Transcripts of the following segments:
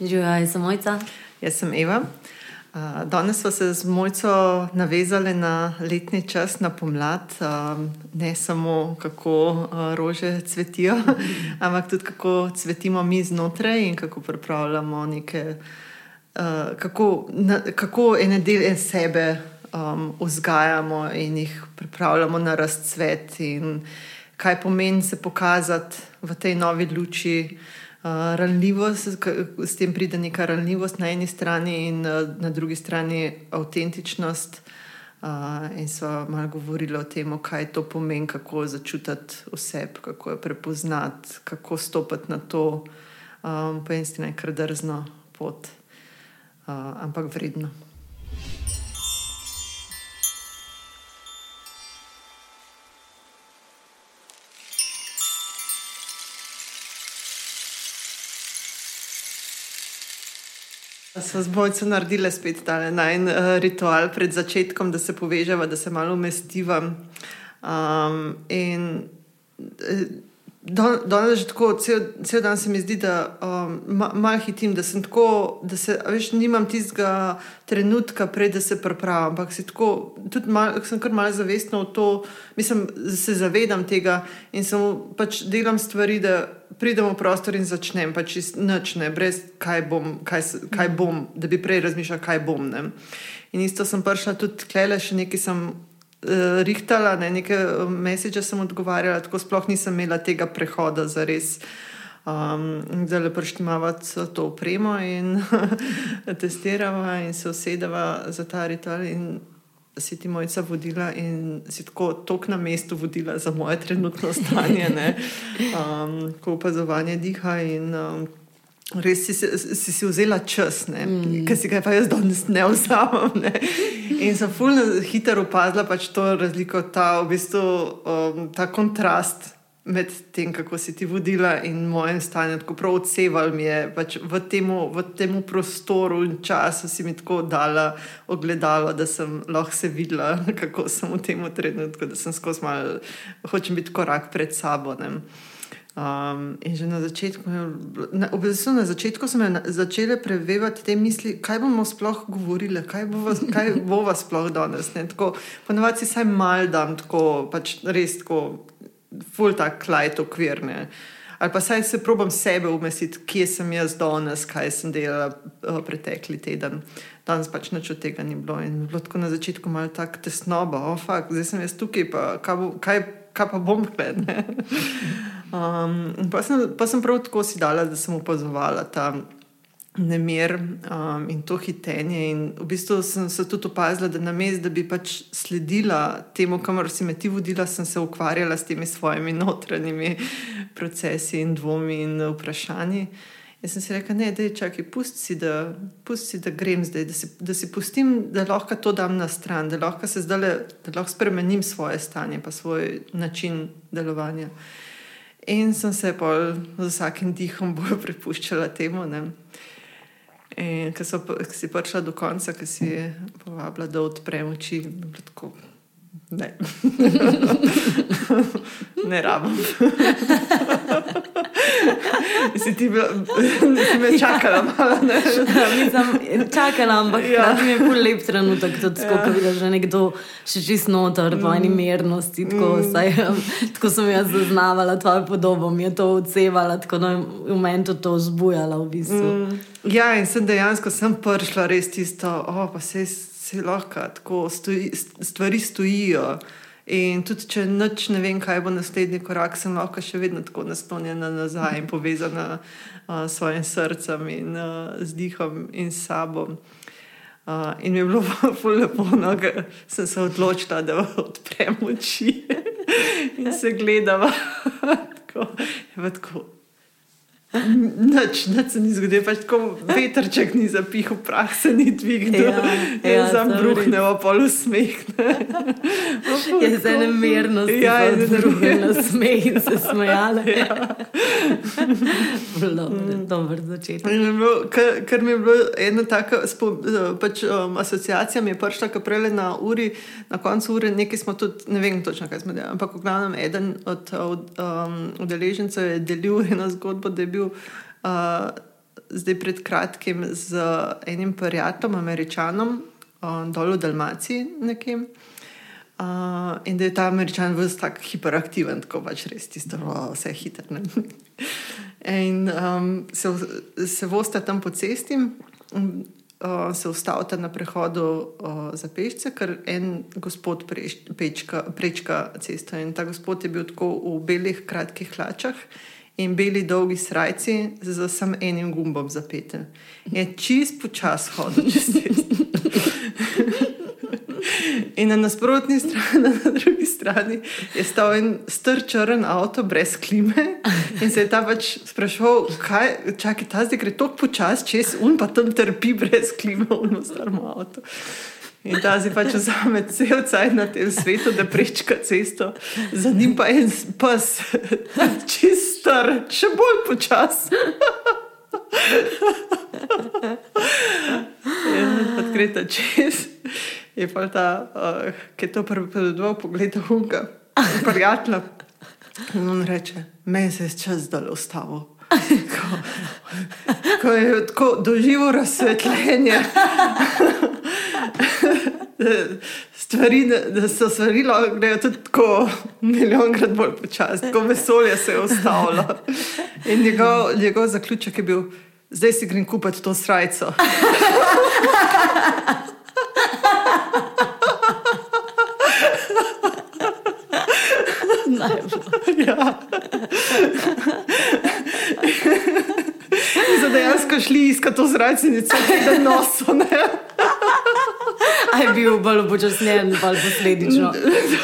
Živijo, jaz sem Mojca. Jaz sem Eva. Uh, danes smo se z Mojco navezali na letni čas, na pomlad, uh, ne samo kako uh, rože cvetijo, ampak tudi kako cvetimo mi znotraj in kako pripravljamo neke, kako, na, kako ene dele sebe um, vzgajamo in jih pripravljamo na razcvet, in kaj pomeni se pokazati v tej novi luči. Uh, ranljivost, s tem pride neka ranljivost na eni strani, in uh, na drugi strani avtentičnost. Uh, in so malo govorili o tem, kaj to pomeni, kako začutiti oseb, kako jo prepoznati, kako stopiti na to, um, pa eni strani kar drzno pot, uh, ampak vredno. So z bojcem naredili spet ta en uh, ritual pred začetkom, da se povežemo, da se malo umestiva. Um, in danes že tako, cel, cel dan se mi zdi, da um, ma, malo hitim, da sem tako, da se, veš, nimam tistega trenutka, prej da se pripravim. Ampak si tako, tudi mal, sem kar malo zavestna v to, mislim, se zavedam tega in samo pač delam stvari, da pridem v prostor in začnem, pač nočne, brez kaj bom, kaj, kaj bom, da bi prej razmišljal, kaj bom. Ne. In isto sem prišla tudi klele, še nekaj sem rihtala, ne, nekaj eh, mesiča sem odgovarjala, tako sploh nisem imela tega prehoda za res. Um, da le preštimavati to opremo in testirava in se usedava za ta ritual. In si ti mojca vodila in si tako tok na mestu vodila za moje trenutno stanje, um, ko opazovanje diha in um, Res si si, si vzela čas, mm. ki si ga pa jaz danes ne vzamem. Ne? In sem fulno hitro opazila pač to razliko, ta, v bistvu, um, ta kontrast med tem, kako si ti vodila in mojem stanju. Tako prav odseval mi je pač v, temu, v temu prostoru in času, si mi tako dala ogledalo, da sem lahko se videla, kako sem v tem trenutku, da sem skozi malo, hočem biti korak pred sabo. Ne? Um, in že na začetku, na, bistvu na začetku sem začela prevevati te misli, kaj bomo sploh govorili, kaj bo vas, kaj bo vas sploh danes. Ponovadi si saj mal dam, tako pač res tako, full tak klajt okvirne. Ali pa saj se probam sebe umestiti, kje sem jaz danes, kaj sem delala uh, pretekli teden. Danes pač nič od tega ni bilo. In bilo tako na začetku malo tako tesnoba, oh, fuck, zdaj sem jaz tukaj, pa kaj, bo, kaj, kaj pa bom gledala. Um, pa, sem, pa sem prav tako si dala, da sem opazovala ta nemir um, in to hitenje. In v bistvu sem se tudi opazila, da na mestu, da bi pač sledila temu, kamor si me ti vodila, sem se ukvarjala s temi svojimi notranjimi procesi in dvomi in vprašanji. Jaz sem si rekla, ne, da je čakaj, pusti si, da, pusti si, da grem zdaj, da si, da si pustim, da lahko to dam na stran, da lahko se zdaj, da lahko spremenim svoje stanje, pa svoj način delovanja. In sem se pa z vsakim dihom bolj prepuščala temu. Ker si prišla do konca, ki si povabila, da odprem oči, tako, ne. ne rabim. si ti bila, si me čakala, malo ne. Nisem čakala, ampak ja. mi je bil lep trenutek, tudi ja. ko vidiš, da je nekdo še čist noter, po eni mm. mernosti. Tako, mm. saj, um, tako sem jaz zaznavala tvojo podobo, mi je to odsevala, tako da je v meni to vzbujala v bistvu. Mm. Ja, in sem dejansko sem prišla res tisto, oh, pa se, se lahko tako stoji, stvari stojijo. In tudi, če noč ne vem, kaj bo naslednji korak, sem lahko še vedno tako naslonjena nazaj in povezana uh, s svojim srcem in uh, z dihom in sabo. Uh, in mi je bilo zelo lepo, da no, sem se odločila, da odprem oči in se gledam. tako, tako, Noč, noč se ni zgodilo, pač tako veterček ni zapihal, prah se ni dvignil, ja, ja, sam bruhnil, pol usmehne. Je za eno mirnost, ja, je za bruhnil smeh in se smejala. Ja. Dober začetek. Ker mi je bilo ena taka pač, um, asociacija, mi je prišla, ki prele na uri, na koncu ure, nekaj smo tudi, ne vem točno, kaj smo delali, ampak v glavnem eden od um, udeležencev je delil eno zgodbo, da je bil bil uh, zdaj pred kratkim z enim prijateljem, američanom, um, dol v Dalmaciji nekje. Uh, in da je ta američan vse tako hiperaktiven, tako pač res tisto, vse hitro. In um, se, se vosta tam po cesti, um, uh, se ustavite na prehodu uh, za pešce, ker en gospod preš, pečka, prečka cesto. In ta gospod je bil tako v belih, kratkih hlačah in beli, dolgi srajci z samo enim gumbom zapete. Je čist počas hodil čez cesto. In na nasprotni strani, na drugi strani, je stal en strčen avto brez klime. In se je ta pač sprašval, kaj čakaj, ta zdaj gre tako počasi, čez un pa tam trpi brez klime v starmo avto. In ta zdaj pač vzame cel cajt na tem svetu, da prečka cesto, za njim pa en pes, čist star, še bolj počasi. Odkrita čez. Je pa ta, uh, ki je to prepovedoval, pogleda unga, prijatelja. In on reče, se je čas dal ustavil. Ko, ko je tako doživel razsvetljenje. Stvari, da so stvari, grejo tudi tako milijonkrat bolj počasi, tako vesolje se je ustavilo. In njegov, njegov zaključek je bil, zdaj si grem kupiti to srajco. Ja. In so dejansko šli iskati to zracenico, ki je noso. A je bil bolj upočasnjen, bolj posledično.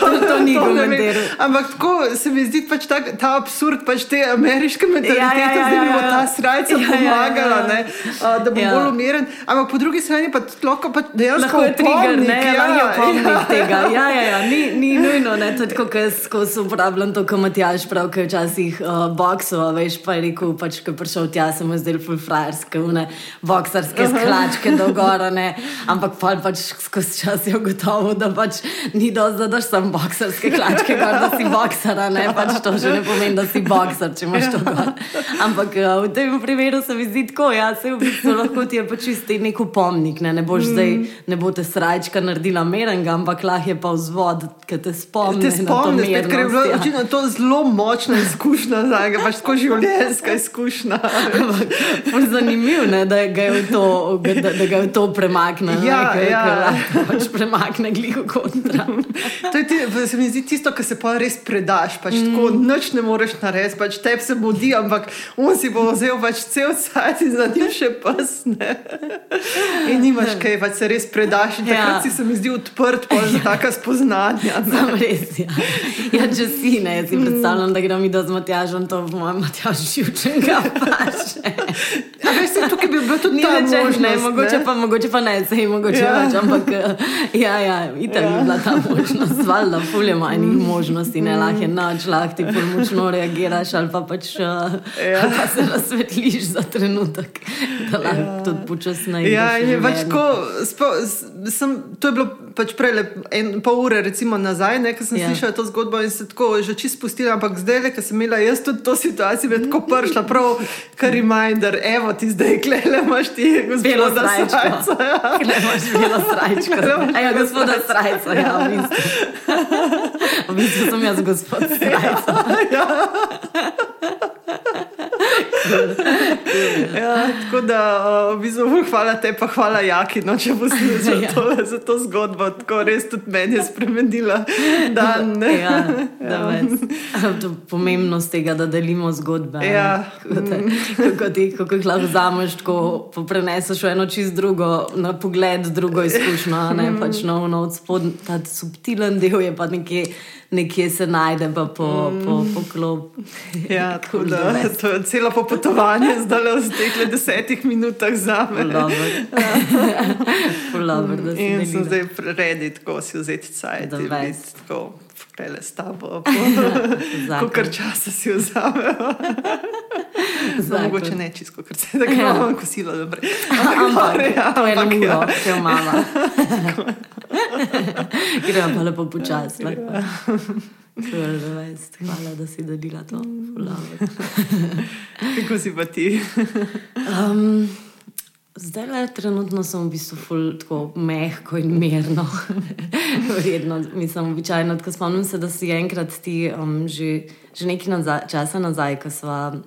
To, to ni To vem. komentiral. Ampak tako se mi zdi pač tak, ta absurd pač te ameriške mentalitete, Ja, ja, ja, zdaj bi mu ja, ja. ta srajca Ja, ja, ja, pomagala, ja. ne, a, da bo Ja. bolj umiren. Ampak po drugi strani pa lahko pač dejansko Lahko je trigger, ne, opomnik, ja, je opomnik ja. tega. Ja, ja, ja. Ni, ni nujno, ne, to je tako, jaz skozi uporabljam to, kot Matjaž prav, je včasih uh, boksal, a veš, pa je rekel, pač, ko je prišel tja, se mu je zdel full frajerske, une boksarske sklačke dolgora, ne, ampak pa pač skozi čas je ugotovil, da pač ni dosti, da daš sam boksarske hlačke, gor, da si boksara, ne, pač to že ne pomeni, da si boksar, če imaš to gor. Ampak uh, v tem primeru se mi zdi tako, ja, se v bistvu lahko ti je pač čisti nek upomnik, ne, ne boš mm. zdaj, ne bo te srajčka naredila merenga, ampak lahko je pa vzvod, ki te spomni. Te spomniš, spet, ker je bila ja. očitno to zelo močna izkušnja, njega, pač tako življenjska izkušnja. Ful Zanimivo je, da ga je v to, da, da ga je v to premaknil. Ja, ne, ja. Ker lahko pač premakne gliko kontra. To je ti, se mi zdi tisto, kar se pa res predaš. Pač mm. Tako noč ne moreš narediti, pač tebi se budi, ampak on si bo vzel pač cel cajt in za njim še pasne. In nimaš kaj, pač se res predaš. In takrat Ja. si se mi zdi odprt za taka spoznanja. ne. Sam res, ja. ja, če si ne, jaz si predstavljam, da gremo mi do z Matjažem, to v mojem Matjažu živčenega paše. A veš, tukaj bi bilo tudi ta več, ne, mogoče ne? pa, mogoče pa ne, sej mogoče Ja. ja. več, ampak eh, ja, ja, itak ja. bi bila ta možnost, valjda, fulje manjih možnosti, ne, lahko je noč, lahko ti pol močno reagiraš ali pa pač uh, ja. pa se razsvetliš za trenutek, da lahko ja. tudi počasneje. Ja, je pač tako, spo, s- sem, to je bilo pač prej le en, pol ure recimo, nazaj, ne, ko sem Ja. ja. slišala to zgodbo in se tako že čisto spustila, ampak zdaj, ko sem imela jaz tudi to situacijo, je tako prišla, prav, kar reminder, evo ti zdaj, klele imaš ti, gospoda srajčko. Sajca, ja. Ne imaš belo srajčko. Ja, gospoda Srajca, ja, v bistvu. V bistvu sem jaz gospod Srajca. Ja, tako da, uh, v bistvu, hvala te, pa hvala Jaki, no, če boš za, Ja. to, za to zgodbo. Tako res tudi meni je spremenila dan. ne. Ja, da ja. To pomembnost tega, da delimo zgodbe. Ja. Kako, te, kako, ti, kako jih lahko vzameš, pa preneseš v eno čist drugo, na pogled, drugo izkušnjo. Ne, pač no, no, od spod, ta subtilen del je pa nekje, nekje se najde, pa po, po, po klop. Ja, tako Cool, da, best. to je celo popotovanje zdaj le v teh desetih minutah za me. Da In sem zdaj redi, tako si vzeti cajt in best. biti tako vpele s tabo. Zakon. Kolikor časa si vzame. No, mogoče ne čisto, ker se tako Ja. imamo kosilo. Dobro. Ampak ja, to je eno ampak uro, ja. če jo mama. Gremo pa lepo počasi. Ja, Hvala, da si delila to. Kako si pa ti? um, zdaj le trenutno sem v bistvu ful, tako mehko in mirno. Vredno, mislim, običajno. Spomnim se, da si enkrat ti um, že, že nekaj nazaj, časa nazaj, ko smo.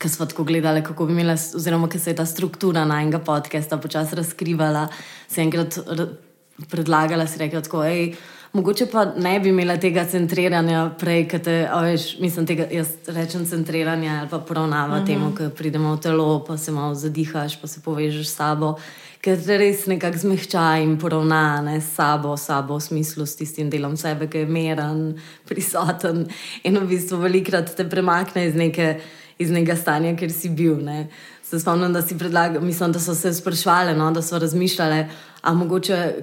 Ker smo tako gledali, kako bi imela, oziroma ker se je ta struktura najmenjega podcasta počasi razkrivala, se je enkrat predlagala, si rekla, tako, hej, mogoče pa ne bi imela tega centriranja prej, ker te, veš, mislim, tega, jaz rečem centriranja ali pa poravnava uh -huh. temu, ker pridemo v telo, pa se malo zadihaš, pa se povežeš s sabo, ker te res nekako zmehča in poravna ne, s sabo, sabo v smislu s tistim delom sebe, ki je meren, prisoten in v bistvu velikrat te premakne iz neke. Iz nekega stanja, kjer si bil. Ne. Se spomnim, da si predlagal, mislim, da so se sprašvali, no, da so razmišljali, A mogoče,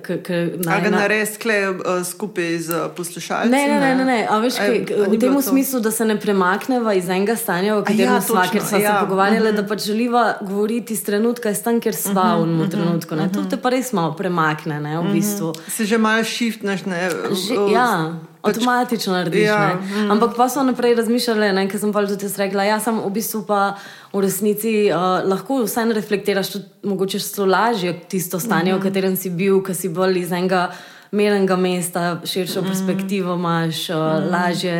da ga narediš skle uh, skupaj z poslušalci? Ne, ne, ne. ne, ne. A veš, kaj, Aj, v tem smislu, da se ne premakneva iz enega stanja, v katerem ja, smo, ker smo ja. se pogovarjali, uh -huh. da mhm. pač želiva govoriti iz trenutka, iz tam, kjer sva uh -huh, v uh -huh, trenutku. Uh -huh. To te pa res malo premakne, ne, v uh -huh. bistvu. Se že malo shiftneš, ne? Že, ja. Pač, Avtomatično narediš. Ja, mm. Ampak pa so naprej razmišljali, ker sem pa tudi rekla, da ja, sem v bistvu pa v resnici uh, lahko vseeno reflektiraš, tudi mogoče so lažje tisto stanje, mm v katerem si bil, ki si bolj iz enega merenega mesta, širšo mm perspektivo imaš, uh, mm lažje,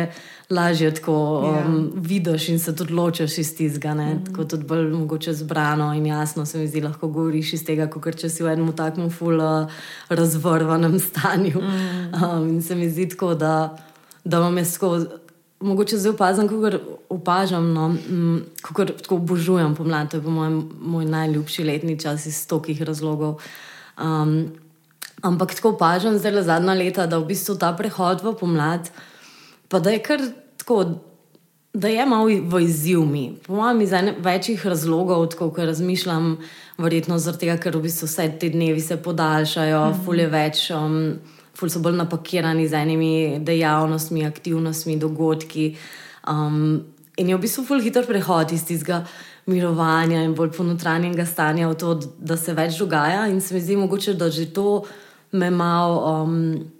lažje tako um, yeah. vidiš in se tudi ločiš iz tizga. Mm -hmm. Tako tudi bolj mogoče zbrano in jasno se mi zdi, lahko govoriš iz tega, kot če si v enem takem ful uh, razvrvanem stanju. Mm -hmm. um, in se mi zdi tako, da, da vam je skozi mogoče zdaj opazim, kako opažam, no, kako tako obožujem pomlad. To je po mojem moj najljubši letni čas iz stokih razlogov. Um, ampak tako opažam zdaj le zadnja leta, da v bistvu ta prehod v pomlad, pa da je kar tako. Da je malo v izziv mi. Po mojem, iz večjih razlogov, tako kot razmišljam, verjetno zaradi tega, ker v bistvu vse te dnevi se podaljšajo, mm -hmm. fulje več. Um, ful so bolj napakirani z enimi dejavnostmi, aktivnostmi, dogodki. Um, in je v bistvu ful hiter prehod iz tistega mirovanja in bolj ponotranjega stanja v to, da se več dogaja. In se mi zdi mogoče, da že to me malo. Um,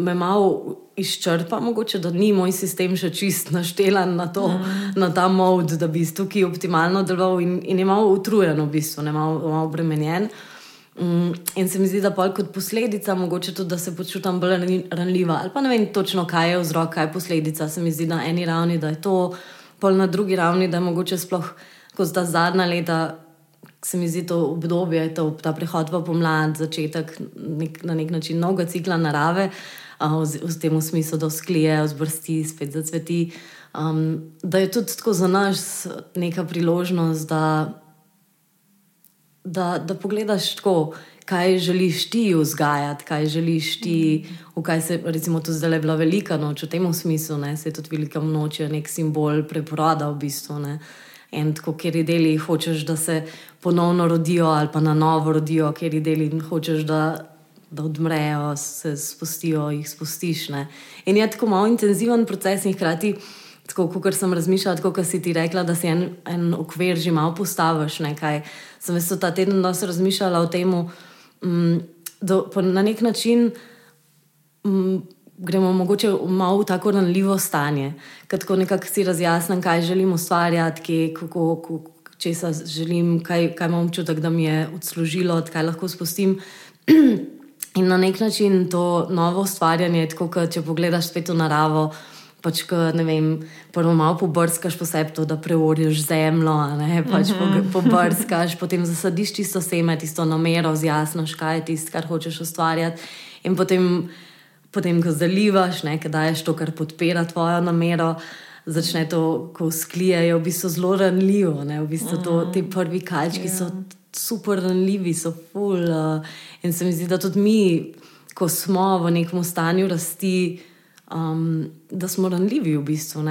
Me malo izčrpa, mogoče, da ni moj sistem še čist naštelan na, to, mm. na ta mod, da bi tukaj optimalno deloval, in, in je malo utrujen, v bistvu, ne malo, malo obremenjen. Mm, in se mi zdi, da pa kot posledica, mogoče tudi, da se počutim bolj ranljiva. Ali pa ne vem točno, kaj je vzrok, kaj je posledica. Se mi zdi na eni ravni, da je to, pol na drugi ravni, da je mogoče sploh kot ta zadnja leta. Se mi zdi to obdobje, to, ta prehod v pomlad, začetek nek, na nek način novega cikla narave, uh, v, v tem smislu, da sklije, vzbrsti, spet zacveti. Um, da je tudi tako za nas neka priložnost, da da, da pogledaš tako, kaj želiš ti vzgajati, kaj želiš ti, v kaj se, recimo, tu zdaj je bila velika noč, v tem smislu, ne, se je tudi velika noč, je nek simbol preporoda v bistvu. Ne. In tako, ker je deli, hočeš, da se ponovno rodijo, ali pa na novo rodijo, ker je deli, hočeš, da, da odmrejo, se spustijo, jih spustiš. Ne. In je tako malo intenziven proces, in hkrati, kot sem razmišljala, kot si ti rekla, da si en, en okvir že malo postaviš. Nekaj sem se ta teden dosti razmišljala o tem, um, da na nek način um, gremo mogoče malo v tako ranljivo stanje, ko nekako si razjasnim, kaj želim ustvarjati, kje, kako, kako, če se želim, kaj, kaj imam občutek, da mi je odslužilo, kaj lahko spustim. In na nek način to novo ustvarjanje, tako kot če pogledaš spet v naravo pač, ko, ne vem, prvo malo pobrskaš po sebi, to, da preoriš zemljo, ne pač mm -hmm. pobrskaš, potem zasadiš tisto seme, tisto namero, zjasnoš, kaj je tisto, kar hočeš ustvarjati. In potem, potem ko zalivaš, ne, kaj daješ to, kar podpira tvojo namero. Začne to, ko sklijejo, v bistvu zelo ranljivo. V bistvu to, te prvi kalčki yeah. so ja. Super ranljivi, so full. Uh, in se mi zdi, da tudi mi, ko smo v nekem stanju rasti, um, da smo ranljivi v bistvu,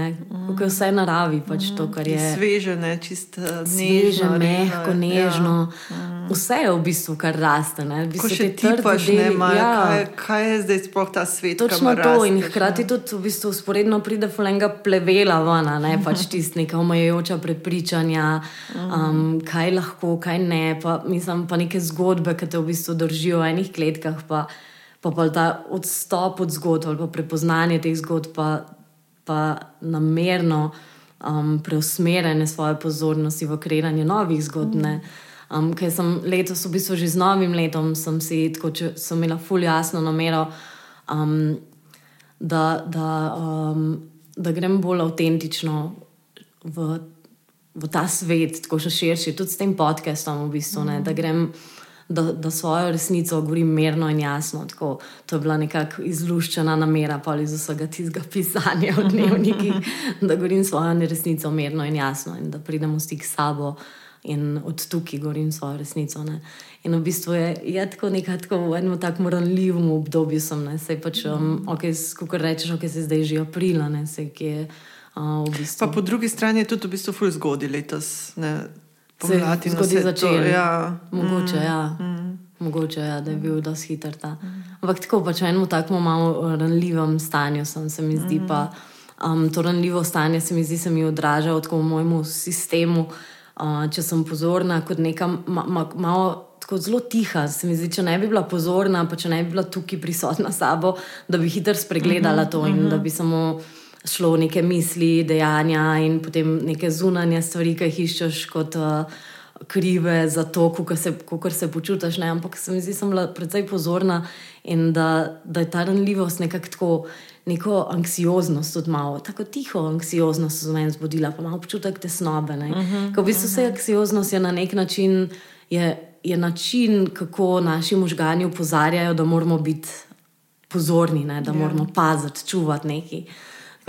kako je vse naravi. Pač to, je sveže, ne, čisto sveže, nežno, mehko, nežno. Ja. Vse je v bistvu, kar raste. Ko še ti paš ne imaš, ja. kaj, kaj je zdaj sploh ta svet. Točno to rasteš, in hkrati ne. tudi v bistvu usporedno pride fulenga plevela ven, ne pač tisti neka omejujoča prepričanja, um, kaj lahko, kaj ne. Pa, mislim pa neke zgodbe, ki te v bistvu držijo v enih kletkah. Pa, pa, pa ta odstop od zgodb ali pa prepoznanje teh zgodb, pa, pa namerno um, preusmerjanje svoje pozornosti v kreiranje novih zgodb. Mm. Um, ker sem letos, v bistvu že z novim letom, sem si tako, če sem imela fully jasno namero, um, da, da, um, da grem bolj avtentično v, v ta svet, tako še širši, tudi s tem podcastom, v bistvu, mm. da grem da, da svojo resnico govorim mirno in jasno. Tako, to je bila nekakšna izluščena namera, pa iz vsega tistega pisanja v dnevnikih, da govorim svojo resnico mirno in jasno in da pridem v stik s sabo. In od tukaj govorim svojo resnico. Ne. In v bistvu je, je tako nekaj tako v enem tako ranljivem obdobju, sem, ne, sej pač, um, okay, kako rečeš, ok, se zdaj že aprila, ne, sej, ki je uh, v bistvu. Pa po drugi strani je tudi v bistvu ful zgodi letos. Ne pomladi zgodi začel. Ja. Mogoče, mm, ja. Mm. Mogoče ja, da je bil dosti hiter ta. Mm. Ampak tako pač v enem tako malo ranljivem stanju sem, se mi zdi. Mm. Pa, um, to ranljivo stanje se mi zdi, se mi odraža v mojem sistemu. Uh, če sem pozorna, kot neka ma, ma, malo. Tako zelo tiha, se mi zdi, če ne bi bila pozorna, pa če ne bi bila tukaj prisotna s sabo, da bi hitro spregledala to in da bi samo šlo neke misli, dejanja in potem neke zunanje stvari, ki jih iščeš kot uh, krive za to, kako se, se počutiš. Ne? Ampak se mi zdi, da sem bila precej pozorna in da, da je ta ranljivost nekako tako. Neko anksioznost, tudi malo, tako tiho anksioznost, so meni zbudila, pa malo občutek tesnobe. Uh -huh, v bistvu vse uh -huh. anksioznost je na nek način, je, je način, kako naši možgani upozarjajo, da moramo biti pozorni, ne, da yeah. Ja. moramo paziti, čuvati nekaj.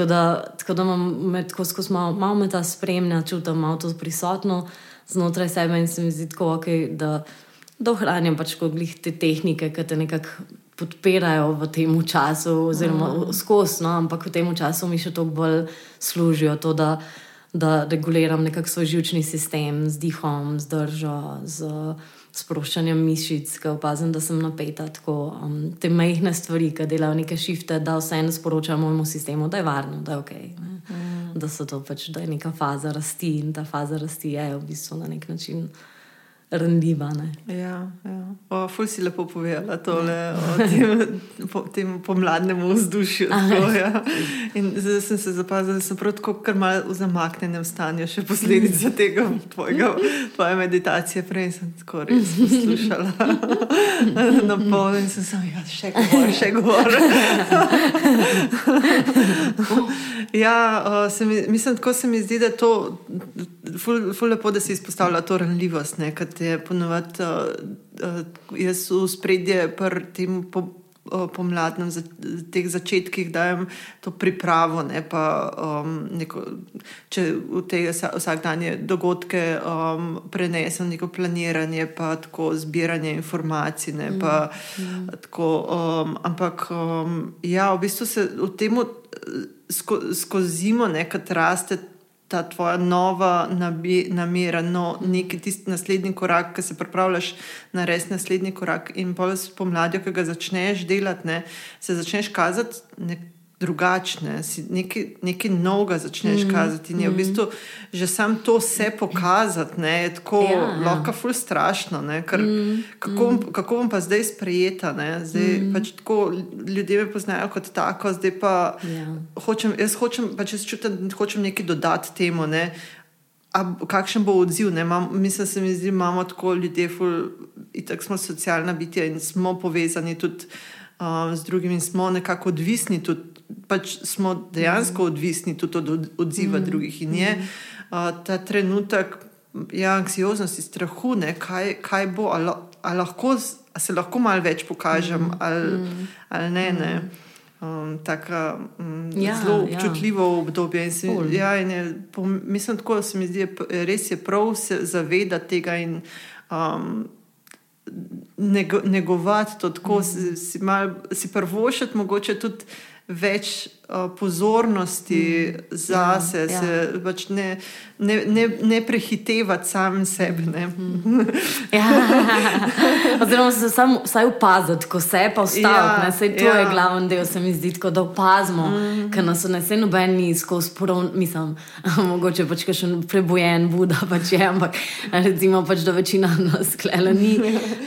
Tako da, tako da imam med, tako skozi malo, malo me ta spremlja, čutim malo to prisotno znotraj sebe in se mi zdi tako, okay, da, da ohranjam pač te tehnike, ki te nekako podpirajo v tem času, oziroma mm. skozi, no, ampak v tem času mi še toliko bolj služijo to, da, da reguliram nekako svoj žilčni sistem z dihom, z držo. Z, sproščanjem mišic, ki opazim, da sem napeta. Tako, um, te majhne stvari, ki delajo neke šifte, da vseeno sporočamo mojemu sistemu, da je varno, da je ok. Mm. Da, pač, da je neka faza rasti in ta faza rasti je v bistvu na nek način rnljiva. Ja, ja. Ful si lepo povedala tole, o tem, po, tem pomladnem vzdušju. Tako, ja. Zdaj sem se zapazila, da sem prav tako kar mal v zamaknenem stanju, še posledica tega tvojega, tvoje meditacije. Prej sem tako res poslušala na pol in sem samo, ja, še govor, še govor. ja, uh, mi, mislim, tako se mi zdi, da je to ful, ful lepo, da si izpostavlja to ranljivost. Ne, je ponovadi, uh, jaz v spredje pri tem po, uh, pomladnem, za, teh začetkih dajem to pripravo, ne, pa, um, neko, če v te vsakdanje dogodke um, prenesem neko planiranje, pa tako zbiranje informacij. Ne, pa, mm. tako, um, ampak um, ja, v bistvu se v tem sko, skozi zimo nekaj raste ta tvoja nova namera, no, neki tisti naslednji korak, ki se pripravljaš na res naslednji korak. In pa s pomladjo, ki ga začneš delati, ne, se začneš kazati. Nek, drugačne, nekaj, nekaj novega začneš mm, kazati. In je v mm. bistvu že sam to vse pokazati, ne, je tako ja, ja. lahko, ful strašno. Ne, ker, mm, kako, mm. kako bom pa zdaj sprejeta? Zdaj, mm. pač tako, ljudje me poznajo kot tako, zdaj pa ja. hočem, jaz hočem, pač jaz čutim, hočem nekaj dodati temu. Ne, A kakšen bo odziv? Mam, mislim, da mi zdi, imamo tako ljudje, in tako smo socialna bitja in smo povezani tudi uh, z drugimi, smo nekako odvisni tudi pač smo dejansko odvisni tudi od odziva mm. drugih. In je uh, ta trenutek ja, anksioznosti, strahu, ne, kaj, kaj bo, ali, ali lahko, ali se lahko malo več pokažem, mm. ali, mm. ali ne. ne. Um, tako um, ja, zelo ja. občutljivo ja. obdobje. In se, ja, in je, po, mislim, da se mi zdi, res je prav se zavedati tega in um, negovati to, tako mm. si, si, si prvošati, mogoče tudi več uh, pozornosti mm. zase, ja, ja. se pač ne, ne, ne, ne prehitevati sam sebe. Mm. ja. Oziroma, se samo opaziti, ko se pa vstavi. Ja, to ja. je glavni del, se mi zdi, tako, da opazimo, mm. ker nas ne se noben ni skozi poron, mislim, mogoče pač še prebojen, buda pač je, ampak recimo pač, da večina nas klele ni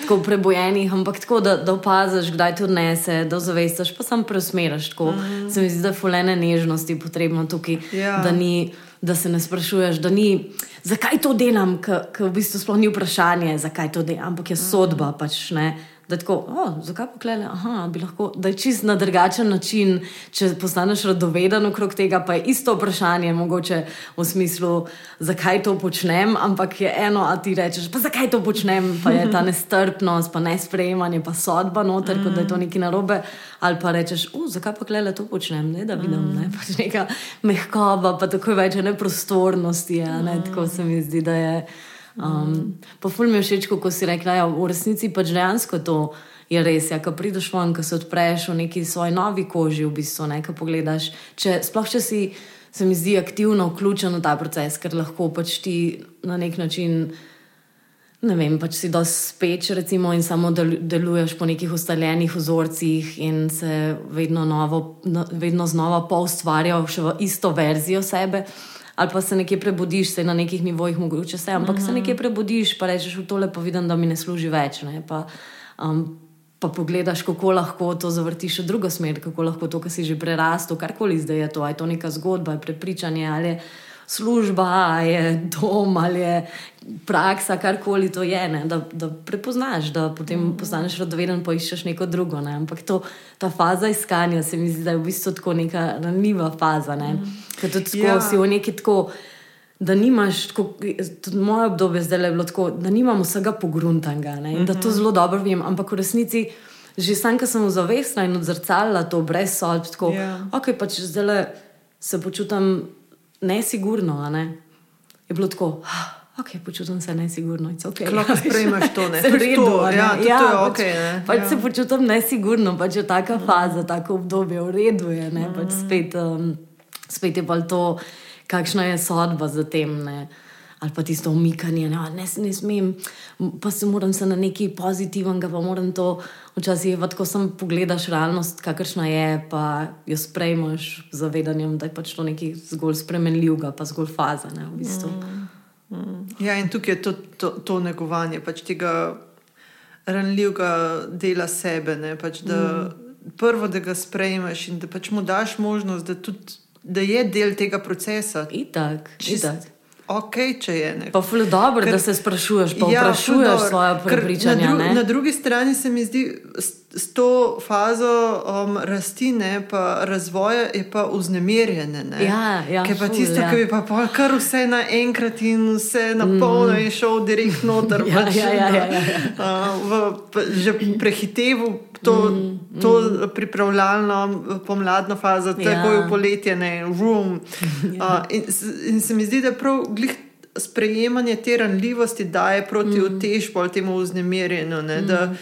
tako prebojenih, ampak tako, da, da opaziš, kdaj to odnese, da zavestiš, pa sam preusmeriš. Mm. Se mi zdi, da fulene nežnosti potrebno tukaj, ja. da, ni, da se ne sprašuješ, da ni, zakaj to delam, ker v bistvu sploh ni vprašanje, zakaj to delam, ampak je sodba pač ne da tako, oh, zakaj pa klele, aha, bi lahko, da je čist na drugačen način, če postaneš radoveden okrog tega, pa je isto vprašanje, mogoče v smislu, zakaj to počnem, ampak je eno, a ti rečeš, pa zakaj to počnem, pa je ta nestrpnost, pa nesprejemanje, pa sodba noter, mm. kot da je to neki narobe, ali pa rečeš, uh, zakaj pa klele to počnem, ne, da vidim, mm. ne, pač neka mehkoba, pa tako več neprostornosti, ne, mm. tako se mi zdi, da je. Um, pa ful mi je všeč, ko si rekla, da ja, v resnici pač dejansko to je res. Ja, ko prideš ven, ko se odpreš v neki svoji novi koži, v bistvu nekaj pogledaš. Če, sploh če si, se mi zdi, aktivno vključen v ta proces, ker lahko pač ti na nek način. Ne vem, pač si dosti speč, recimo, in samo deluješ po nekih ustaljenih vzorcih, in se vedno, novo, no, vedno znova pa ustvarjaš v isto verzijo sebe ali pa se nekje prebudiš, se na nekih nivojih mogoče vse, ampak mm -hmm. se mhm. nekje prebudiš, pa rečeš, v tole pa vidim, da mi ne služi več. Ne? Pa, um, pa pogledaš, kako lahko to zavrtiš v drugo smer, kako lahko to, kar si že prerastel, karkoli zdaj je to, ali je to neka zgodba, je prepričanje ali služba, je dom, ali je praksa, karkoli to je, ne, da, da prepoznaš, da potem mm. postaneš rodoveden in poiščeš neko drugo. Ne. Ampak to, ta faza iskanja se mi zdi, da je v bistvu tako neka ranljiva faza. Ne. Mm. Ker tudi ja. si v neki tako. Da nimaš, tako, tudi moje obdobje zdaj je bilo tako, da nimam vsega pogruntanga in mm -hmm. da to mhm. zelo dobro vem, ampak v resnici, že sam, ki sem zavestna in odzrcala to brez sodb, tako da yeah. okay, pač zdaj se počutim nesigurno. Ne? Je bilo tako. Ah, ok, počutim se nesigurno. Okay. Lahko sprejmeš to, ne sprejmeš to. Ja, ja, to je ok. Pač, pač ja. se počutim nesigurno, pač je taka mm. faza, tako obdobje, v redu je. Mm. Pač spet, um, spet je pa to, kakšna je sodba za tem. Ne? Ali pa tisto umikanje, da ne, ne smem, pa se moram se na nekaj pozitivnega, pa moram to včasih, ko sem pogledaš realnost, kakršna je, pa jo sprejmeš z zavedanjem, da je pač to nekaj zgolj spremenljivega, pa zgolj faza. Ne, v bistvu. mm. Ja, in tukaj je to, to, to negovanje pač tega ranljivega dela sebe. Pač da mm. Prvo, da ga sprejmeš in da pač mu daš možnost, da, tudi, da je del tega procesa. Itak, itak ok, če je nekaj. Pa je dobro, ker, da se sprašuješ, pa ja, vprašuješ svoje prepričanje. Na, dru na drugi strani se mi zdi, s to fazo um, rasti in razvoja je pa vznemirjene. Ja, ja, Ker pa tisto, ja. ki bi pa kar vse naenkrat in vse na polno mm. in šel direkt noter. ja, pač, ja, ja, ja, ja. Uh, v, že prehitevu to, mm, to mm. pripravljalno pomladno fazo, ja. tako je v poletje, ne room. ja. uh, in, in se mi zdi, da prav glih. Sprejemanje te ranljivosti daje proti mm. utežbu ali temu vznemirjenju, ne, mm. da,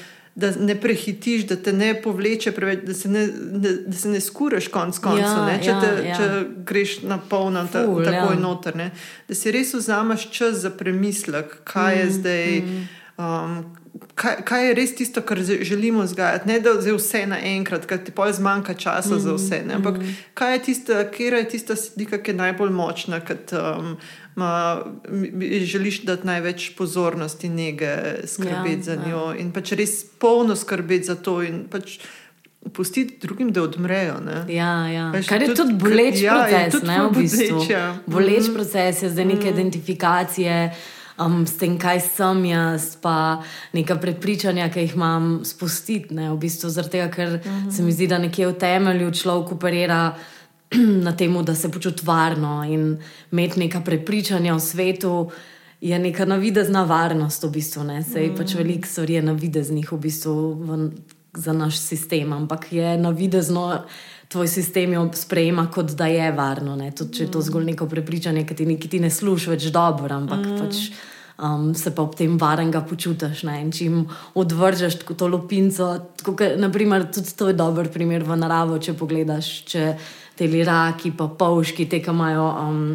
da ne prehitiš, da te ne povleče preveč, da se ne, ne, da se ne skuraš konc koncev, ja, če, ja, ja. če greš na polno, ta, tako je noter. Ne, da si res vzameš čas za premislek, kaj mm. je zdaj. Mm. Um, kaj, kaj je res tisto, kar želimo vzgajati. Ne da je vse naenkrat, ker ti pojjo zmanjka časa mm -hmm. za vse. Ne? Ampak mm. kaj je tista, kjer je tista slika, ki je najbolj močna, kad um, ma, želiš dati največ pozornosti nege skrbeti ja, za ja. njo ja. in pač res polno skrbeti za to. Pustiti drugim, da odmrejo. Ja, ja. Kar je tudi, tudi boleč ja, proces, ne v bistvu. Boleč mm. proces je zdaj neke mm. identifikacije um, s tem, kaj sem jaz, pa neka prepričanja, ki jih imam spustiti. Ne, v bistvu zaradi tega, ker uh mhm. -huh. se mi zdi, da nekje v temelju človek operira na tem, da se počuti varno in imeti neka prepričanja v svetu. Je neka navidezna varnost, v bistvu. Sej mm. pač veliko stvari je navideznih v bistvu v, za naš sistem, ampak je navidezno tvoj sistem jo sprejema, kot da je varno. Tudi če je to mm. zgolj neko prepričanje, ki ti, ti ne služi več dobro, ampak mm. pač, um, se pa ob tem varnega počutiš. Ne? In če jim odvržeš to lopinco, tako, naprimer, tudi to je dober primer v naravo, če pogledaš. Če te liraki, pa polški, te, ki imajo um,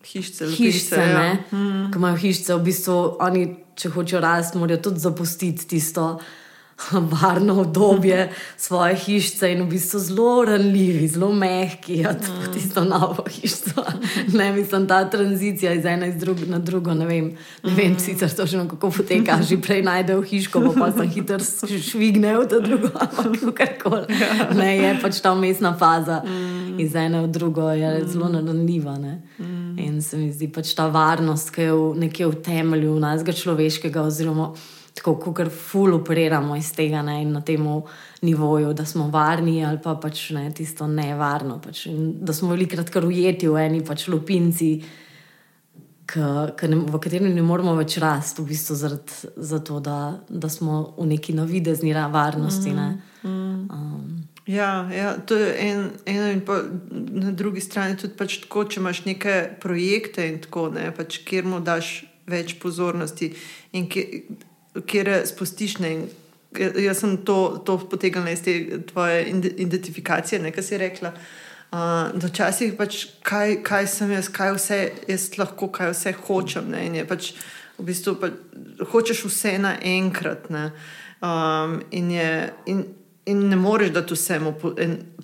Hišce, lopise, ne, ja. mm. ki imajo hišice, v bistvu oni, če hočejo rasti, morajo tudi zapustiti tisto. Varno obdobje svoje hišice in v bistvu zelo ranljivi, zelo mehki, ja, mm. tisto novo hišo. Ne, mislim, ta tranzicija iz ene drug, na drugo, ne vem, ne vem mm. sicer točno kako poteka, že prej najdejo hiško, pa, pa se hitro švignejo v to drugo, ampak karkoli. Ne, je pač ta umestna faza mm. iz ene v drugo, je mm. zelo ranljiva. Mm. In se mi zdi pač ta varnost, ki je v, nekje v temelju našega človeškega oziroma tako kot ful operiramo iz tega ne, in na tem nivoju, da smo varni ali pa pač ne, tisto nevarno. Pač, da smo velikrat kar ujeti v eni pač lupinci, k, k ne, v kateri ne moramo več rasti, v bistvu zaradi zato, da, da smo v neki navidezni varnosti. Ne. Um, Ja, ja, to je en, eno, in pa na drugi strani tudi pač tako, če imaš neke projekte in tako, ne, pač, kjer mu daš več pozornosti in kjer, spustiš. Ne, jaz sem to, to potegnila iz te tvoje identifikacije, nekaj si rekla. Uh, Včasih pač, kaj, kaj sem jaz, kaj vse jaz lahko, kaj vse hočem. Ne, in je pač v bistvu pa, hočeš vse naenkrat. Um, in je. In, In ne moreš dati vsemu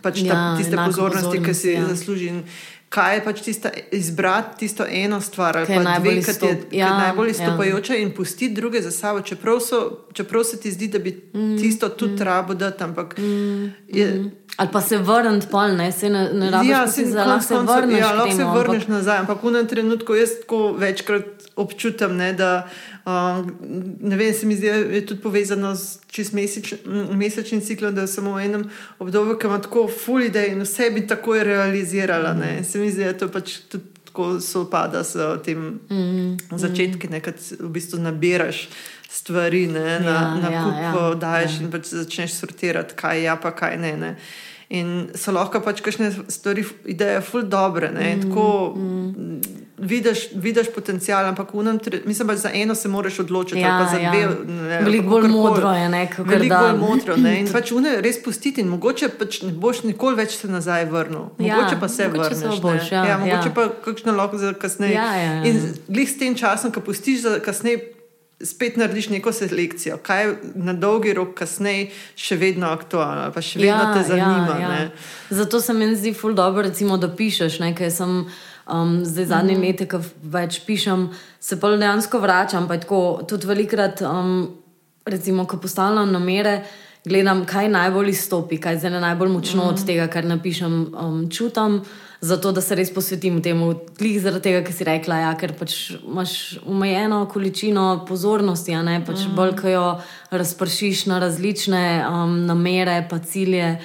pač Ja, tiste enako pozornosti, ki pozornosti, si ja. zasluži. In Kaj je pač tista, izbrati tisto eno stvar, ali Ki je pa dve, ki ki je ja, najbolj ja. izstopajoča, in pustiti druge za sabo, čeprav, so, čeprav se ti zdi, da bi mm, tisto tudi mm, rabo dati. Ampak mm, je, ali pa se vrniti, pol ne, se ne, ne rabiš, ja, si za konec lahko se vrneš. Ja, lahko se temu, vrneš ampak- nazaj, ampak v enem trenutku jaz tako večkrat občutim, ne, da um, ne vem, se mi zdi, da je tudi povezano s čist meseč, m, mesečnim ciklom, da je samo v enem obdobju, ki ima tako full idej in vse bi takoj realizirala. Ne. Se mi zdi, da to pač tudi tako sopada s tem Mm, začetki, ne, kad v bistvu nabiraš stvari, ne, na, Ja, na ja, kup ja, daješ in pač začneš sortirati, kaj je, ja, pa kaj ne. ne. In so lahko pač kakšne stvari, ideje, ful dobre. Ne, mm, tako mm. Vidiš, vidiš potencial, ampak tre- mislim, pač za eno se moraš odločiti. Ja, za ja. dve. ne, Veliko bolj modro je, ne, kakor Veliko da- bolj modro. Ne, in pač une res pustiti, in mogoče pač ne boš nikoli več se nazaj vrnil. Ja, Mogoče pa se mogoče se vrneš. boš, ne. ja, ja, mogoče ja. pa kakšno lahko za kasneje. Ja, ja, ja. In glih s tem časom, ko pustiš za kasneje. Spet narediš neko selekcijo, kaj je na dolgi rok, kasneje, še vedno aktualno, pa še vedno te zanima. Ja, ja. Zato se mi zdi ful dobro, recimo, da pišeš. Ne, ker sem um, zdaj zadnje mm. leta, ko več pišem, se pa dejansko vračam. Pa tako, tudi velikrat, um, recimo, ko postavljam namere, gledam, kaj najbolj izstopi, kaj je najbolj močno mm. od tega, kar napišem, um, čutim. Zato, da se res posvetim temu, klih zaradi tega, kar si rekla, ja, ker pač imaš omejeno količino pozornosti, a ne pač mm. bolj, ko jo razpršiš na različne um, namere, pa cilje,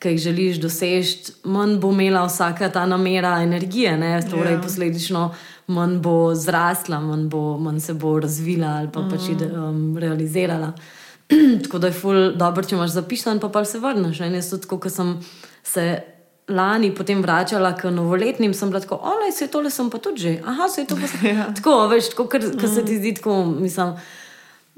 ki jih želiš doseči, manj bo imela vsaka ta namera energije, ne? torej Ja. yeah. posledično manj bo zrasla, manj, bo, manj se bo razvila ali pa mm. pač ide, um, realizirala. tako da je ful dobro, če imaš zapisan, pa pa se vrneš. ne. Jaz tudi, ko sem se lani potem vračala k novoletnim, sem bila tako, olej, se tole sem pa tudi že. Aha, se je to pa se. Ja. Tako, veš, tako, ker, ker se ti zdi tako, mislim.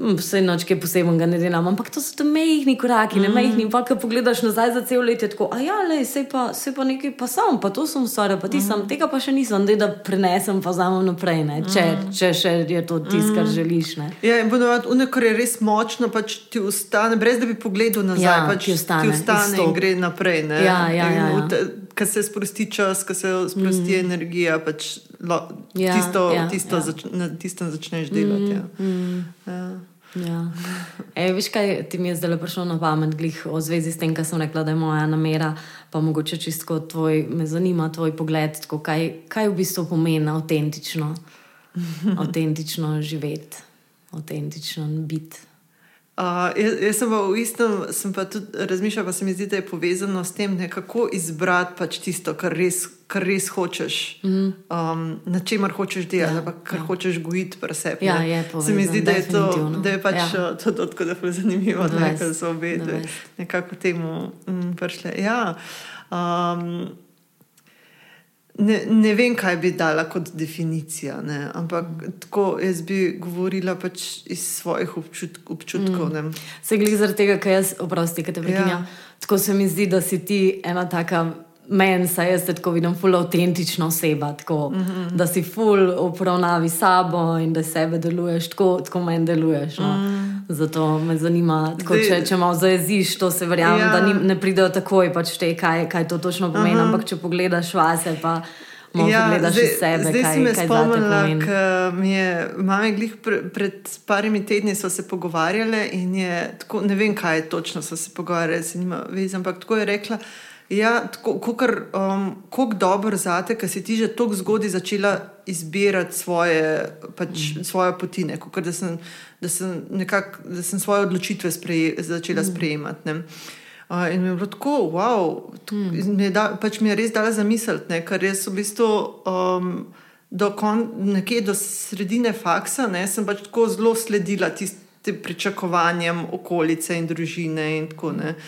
Vse noč, kaj posebnega ne delam, ampak to so ti mehki koraki, ne mehki. Pa, ko pogledaš nazaj za cel let, je tako, a ja, le, se pa, se pa nekaj, pa sem, pa to sem stvar, pa ti sem, tega pa še nisem, dej, da prenesem, pa vzamem naprej, ne, če, če še je to tisto, kar želiš. Ne. Ja, in ponovadi, ono, kar je res močno, pač ti ustane, brez da bi pogledal nazaj, Ja, pač ti ostane, ti ustane in gre naprej. ne. Ja, ja, In ja, ja. Ko se sprosti čas, ko se sprosti mm. energija, pač lo, Ja, tisto, ja, tisto ja. zač, na tistem začneš delati. Ja. Mm. Ja. Ja. E, veš, kaj ti je zdaj prišlo na pamet, glih o zvezi s tem, kar sem rekla, da je moja namera, pa mogoče čisto tvoj, me zanima tvoj pogled, tako, kaj, kaj v bistvu pomeni avtentično, avtentično živeti, avtentično biti. Uh, jaz, jaz sem pa v istem, sem pa tudi razmišljala, pa se mi zdi, da je povezano s tem, ne, kako izbrati pač tisto, kar res, kar res hočeš, mm. um, na čemer hočeš delati, ja, pa kar ja. hočeš gojiti pri sebi. Ja, je se mi zdi, da je to, da je pač Ja. ja. to tako, je zanimivo, da so obe nekako temu mm, prišle. Ja, um, Ne, ne vem, kaj bi dala kot definicija, ne? ampak tako jaz bi govorila pač iz svojih občut, občutkov. Mm. Se glede zaradi tega, ker jaz, oprosti, ki te prekinjam. Ja. Ja. Tako se mi zdi, da si ti ena taka meni se jaz tako vidim, ful avtentična oseba, tako, mm -hmm. da si ful upravnavi sabo in da sebe deluješ tako, kot meni deluješ. No. Mm. Zato me zanima, tako, če, če malo zajeziš, to se verjamem, ja. da ni, ne pridejo takoj, pač te, kaj, kaj to točno pomeni. Uh -huh. Ampak če pogledaš vase, pa. Ja, zdaj, sebe, zdaj kaj, si me spomnila, da mi je mama glih pre, pred parimi tedni se pogovarjala in je tako, ne vem, kaj točno so se pogovarjali, se nima veze, ampak tako je rekla. Ja, um, kako dobro za te, ker si ti že tako zgodaj začela izbirati svoje, pač, mm. svoje potine, da sem, da, sem nekak, da sem svoje odločitve sprej, začela mm. sprejemati. Ne. Uh, in mi je bilo tako, wow, mm. mi, je da, pač mi je res dala zamisliti, ker jaz v bistvu um, do, kon, nekje do sredine faksa ne, sem pač tako zelo sledila tistim pričakovanjem okolice in družine in tako naprej.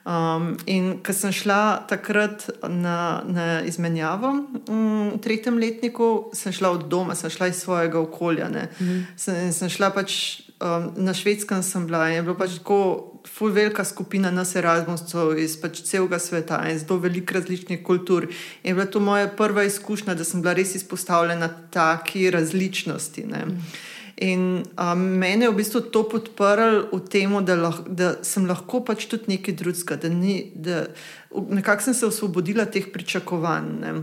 Um, in ko sem šla takrat na, na izmenjavo um, v tretjem letniku, sem šla od doma, sem šla iz svojega okolja. Mm. Sem, sem šla pač um, na švedskem, sem bila in je bila pač tako ful velika skupina nas Erasmusov iz pač celega sveta in zelo veliko različnih kultur. In je bila to moja prva izkušnja, da sem bila res izpostavljena taki različnosti. Mm. In um, mene je v bistvu to podprlo v tem, da, da sem lahko pač tudi nekaj drugega, da, da nekako sem se osvobodila teh pričakovanj. Ne.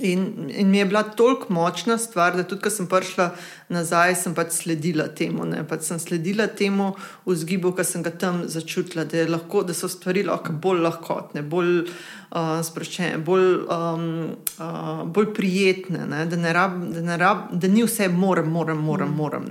In, in mi je bila toliko močna stvar, da tudi, ko sem prišla nazaj, sem pač sledila temu. Pač sem sledila temu vzgibu, ki sem ga tam začutila, da, lahko, da so stvari lahko bolj lahkotne, bolj uh, sproščene, bolj, um, uh, bolj prijetne, da, ne rab, da, ne rab, da ni vse moram, moram, moram. moram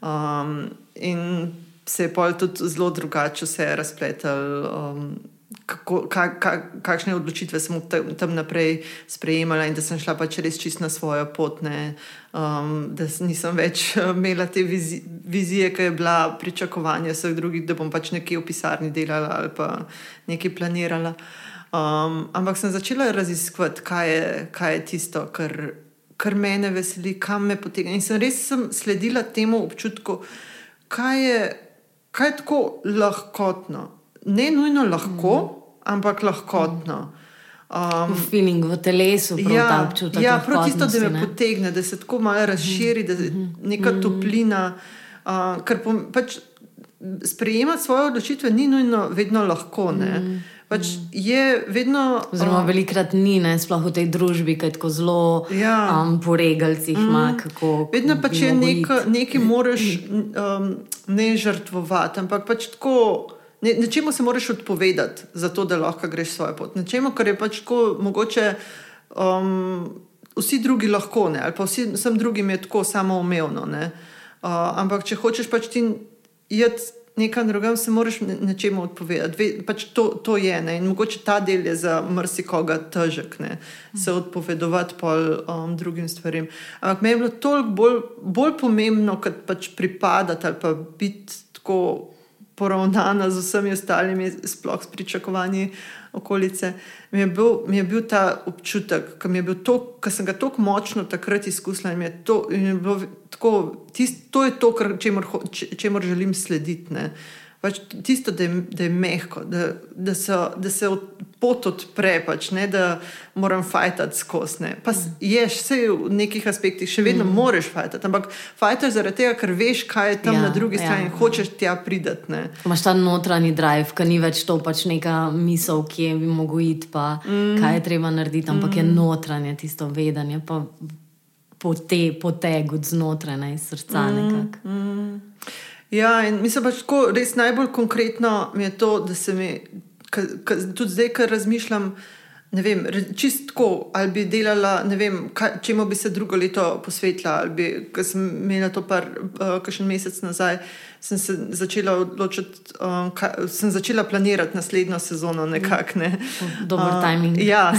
um, in se je pa tudi zelo drugače vse razpletel. Um, kako, ka, ka, kakšne odločitve sem tam, tam naprej sprejemala, in da sem šla pač res čist na svojo pot, ne, um, da nisem več imela te vizi, vizije, ki je bila pričakovanja vseh drugih, da bom pač nekje v pisarni delala ali pa nekaj planirala. Um, ampak sem začela raziskovati, kaj je, kaj je tisto, kar, kar me veseli, kam me potegne. In sem res sem sledila temu občutku, kaj je, kaj je tako lahkotno ne nujno lahko, mm. ampak lahkotno. Um, feeling v telesu, ja, ta občutek. Ja, prav tisto, da me ne? potegne, da se tako malo razširi, da je mhm. neka mm. toplina. Uh, ker pač sprejemati svoje odločitve ni nujno vedno lahko. Mm. Pač je vedno. Oziroma, um, velikrat ni, ne, sploh v tej družbi, ki je tako zelo ja. um, po regalcih. Mm. Vedno pač je nekaj, moraš um, ne žrtvovati, ampak pač tako. Ne, nečemu se moraš odpovedati, zato da lahko greš svojo pot. Nečemu, kar je pač tako mogoče. Um, vsi drugi lahko, ne, ali pa vsi, vsem drugim je tako samoumevno. Uh, ampak če hočeš pač ti iti nekam drugam, se moraš nečemu odpovedati. Ve, pač to, to je ne. in mogoče ta del je za marsikoga težek, ne, se odpovedovati pol um, drugim stvarem. Ampak me je bilo toliko bolj, bolj pomembno, kot pač pripadati ali pa biti tako poravnana z vsemi ostalimi, sploh s pričakovanji okolice. Mi je bil, mi je bil ta občutek, ki sem ga tako močno takrat izkusila in, to, je tako, tist, to je to, čemu želim slediti. Ne. Pač tisto, da je, da je mehko, da, da, so, da se pot odpre, pač, ne, da moram fajtati skozi. Pa mm. ješ, vse v nekih aspektih še vedno mm. moraš fajtati, ampak fajtaš zaradi tega, ker veš, kaj je tam ja, na drugi strani ja. in hočeš tja prideti. Imáš ta notranji drive, ki ni več to pač neka misel, ki je bi mogel iti, pa mm. kaj je treba narediti, ampak mm. je notranje tisto vedanje, pa poteg od znotraj, iz srca mm. nekako. Mm. Ja, in mislim pač tako, res najbolj konkretno je to, da se mi, ka, ka, tudi zdaj, ker razmišljam, ne vem, čistko, ali bi delala, ne vem, kaj, čemu bi se drugo leto posvetila, ali bi, ker sem imela to par, uh, kakšen mesec nazaj. Uh, sem se začela odločiti, um, kaj, sem začela planirati naslednjo sezono. Nekak, ne. Dober uh, timing. Ja,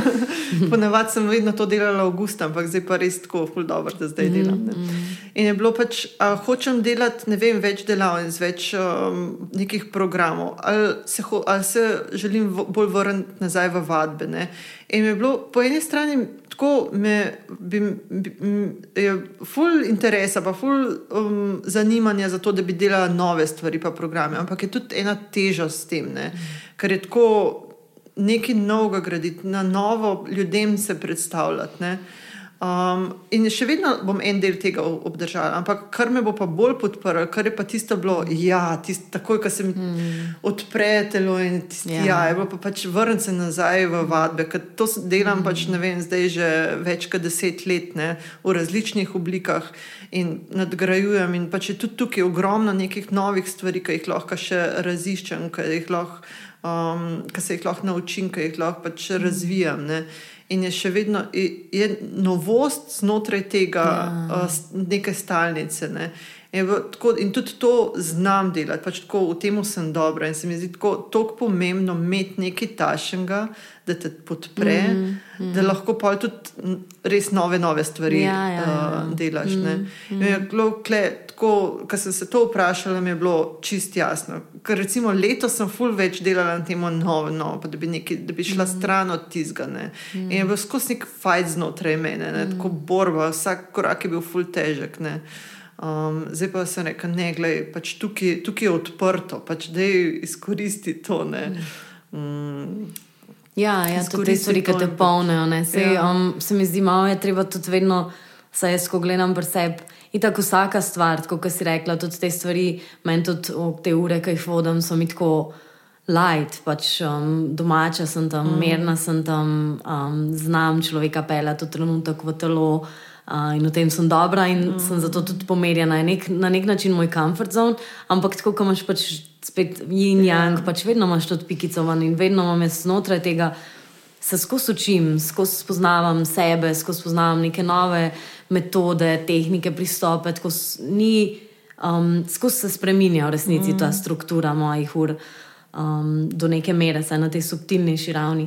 ponavadi sem vedno to delala v avgustu, ampak zdaj pa res tako, dobro, da zdaj delam. Ne. Mm, mm. In je bilo pač, a, hočem delati ne vem, več delavnic, več um, nekih programov, ali se, ho, ali se želim v, bolj vrniti nazaj v vadbe. Ne. In je bilo po eni strani tako me, bi, bi, je ful interesa, pa ful um, zanimanja za to, da bi delala nove stvari, pa programe. Ampak je tudi ena teža s tem, ne? ker je tako. nekaj novega graditi, na novo ljudem se predstavljati. Ne. Um, in še vedno bom en del tega obdržal, ampak kar me bo pa bolj podprlo, kar je pa tisto bilo, ja, tist, takoj, ko se mi mm. odpre telo in tisti, ja, ja je bilo pa pač vrniti se nazaj v vadbe, ker to delam mm. pač, ne vem, zdaj že več kot deset let, ne, v različnih oblikah in nadgrajujem. In pač je tudi tukaj ogromno nekih novih stvari, ki jih lahko še raziščem, ki, jih lahko, um, ki se jih lahko naučim, ki jih lahko pač mm. razvijam. Ne in je še vedno je novost znotraj tega, ja. uh, neke stalnice. Ne. In, tako, in tudi to znam delati, pač tako, v tem sem dobra. In se mi zdi tako pomembno imeti nekaj tašnega, da te podpre, mm, mm. da lahko pa tudi res nove, nove stvari ja, ja, ja. Uh, delaš. Mm, mm. Ko sem se to vprašala, mi je bilo čist jasno. Ker recimo letos sem ful več delala na tem novo, no, da, bi neki, da bi šla mm. stran od tizgane. Mm. In je bil skozi nek fajn znotraj mene, ne, mm. tako borba, vsak korak je bil ful težek. Ne. Um, zdaj pa se reka, ne, gledaj, pač tukaj, tukaj je odprto, pač da izkoristi to. Mm. Mm. Ja, ja tudi te stvari, ki te polnijo. Ja. Um, se mi zdi, malo je treba tudi vedno, saj jaz, ko gledam pri sebi. In tako vsaka stvar, kot si rekla, tudi te stvari, meni tudi te ure, ki jih vodim, so mi tako light, pač um, domača sem tam, mm. mirna sem tam, um, znam človeka pelati v trenutek v telo. Uh, in v tem sem dobra, in mm. sem zato tudi pomerjena. Nek, na nek način moj comfort zone, ampak tako, ko imaš pač spet yin yang, yeah. pač vedno imaš tudi pikico ven in vedno imam jaz znotraj tega, se skozi učim, skozi spoznavam sebe, skozi spoznavam neke nove metode, tehnike, pristope. Ni, um, skozi se spremenja v resnici mm. ta struktura mojih ur um, do neke mere, saj na tej subtilnejši ravni.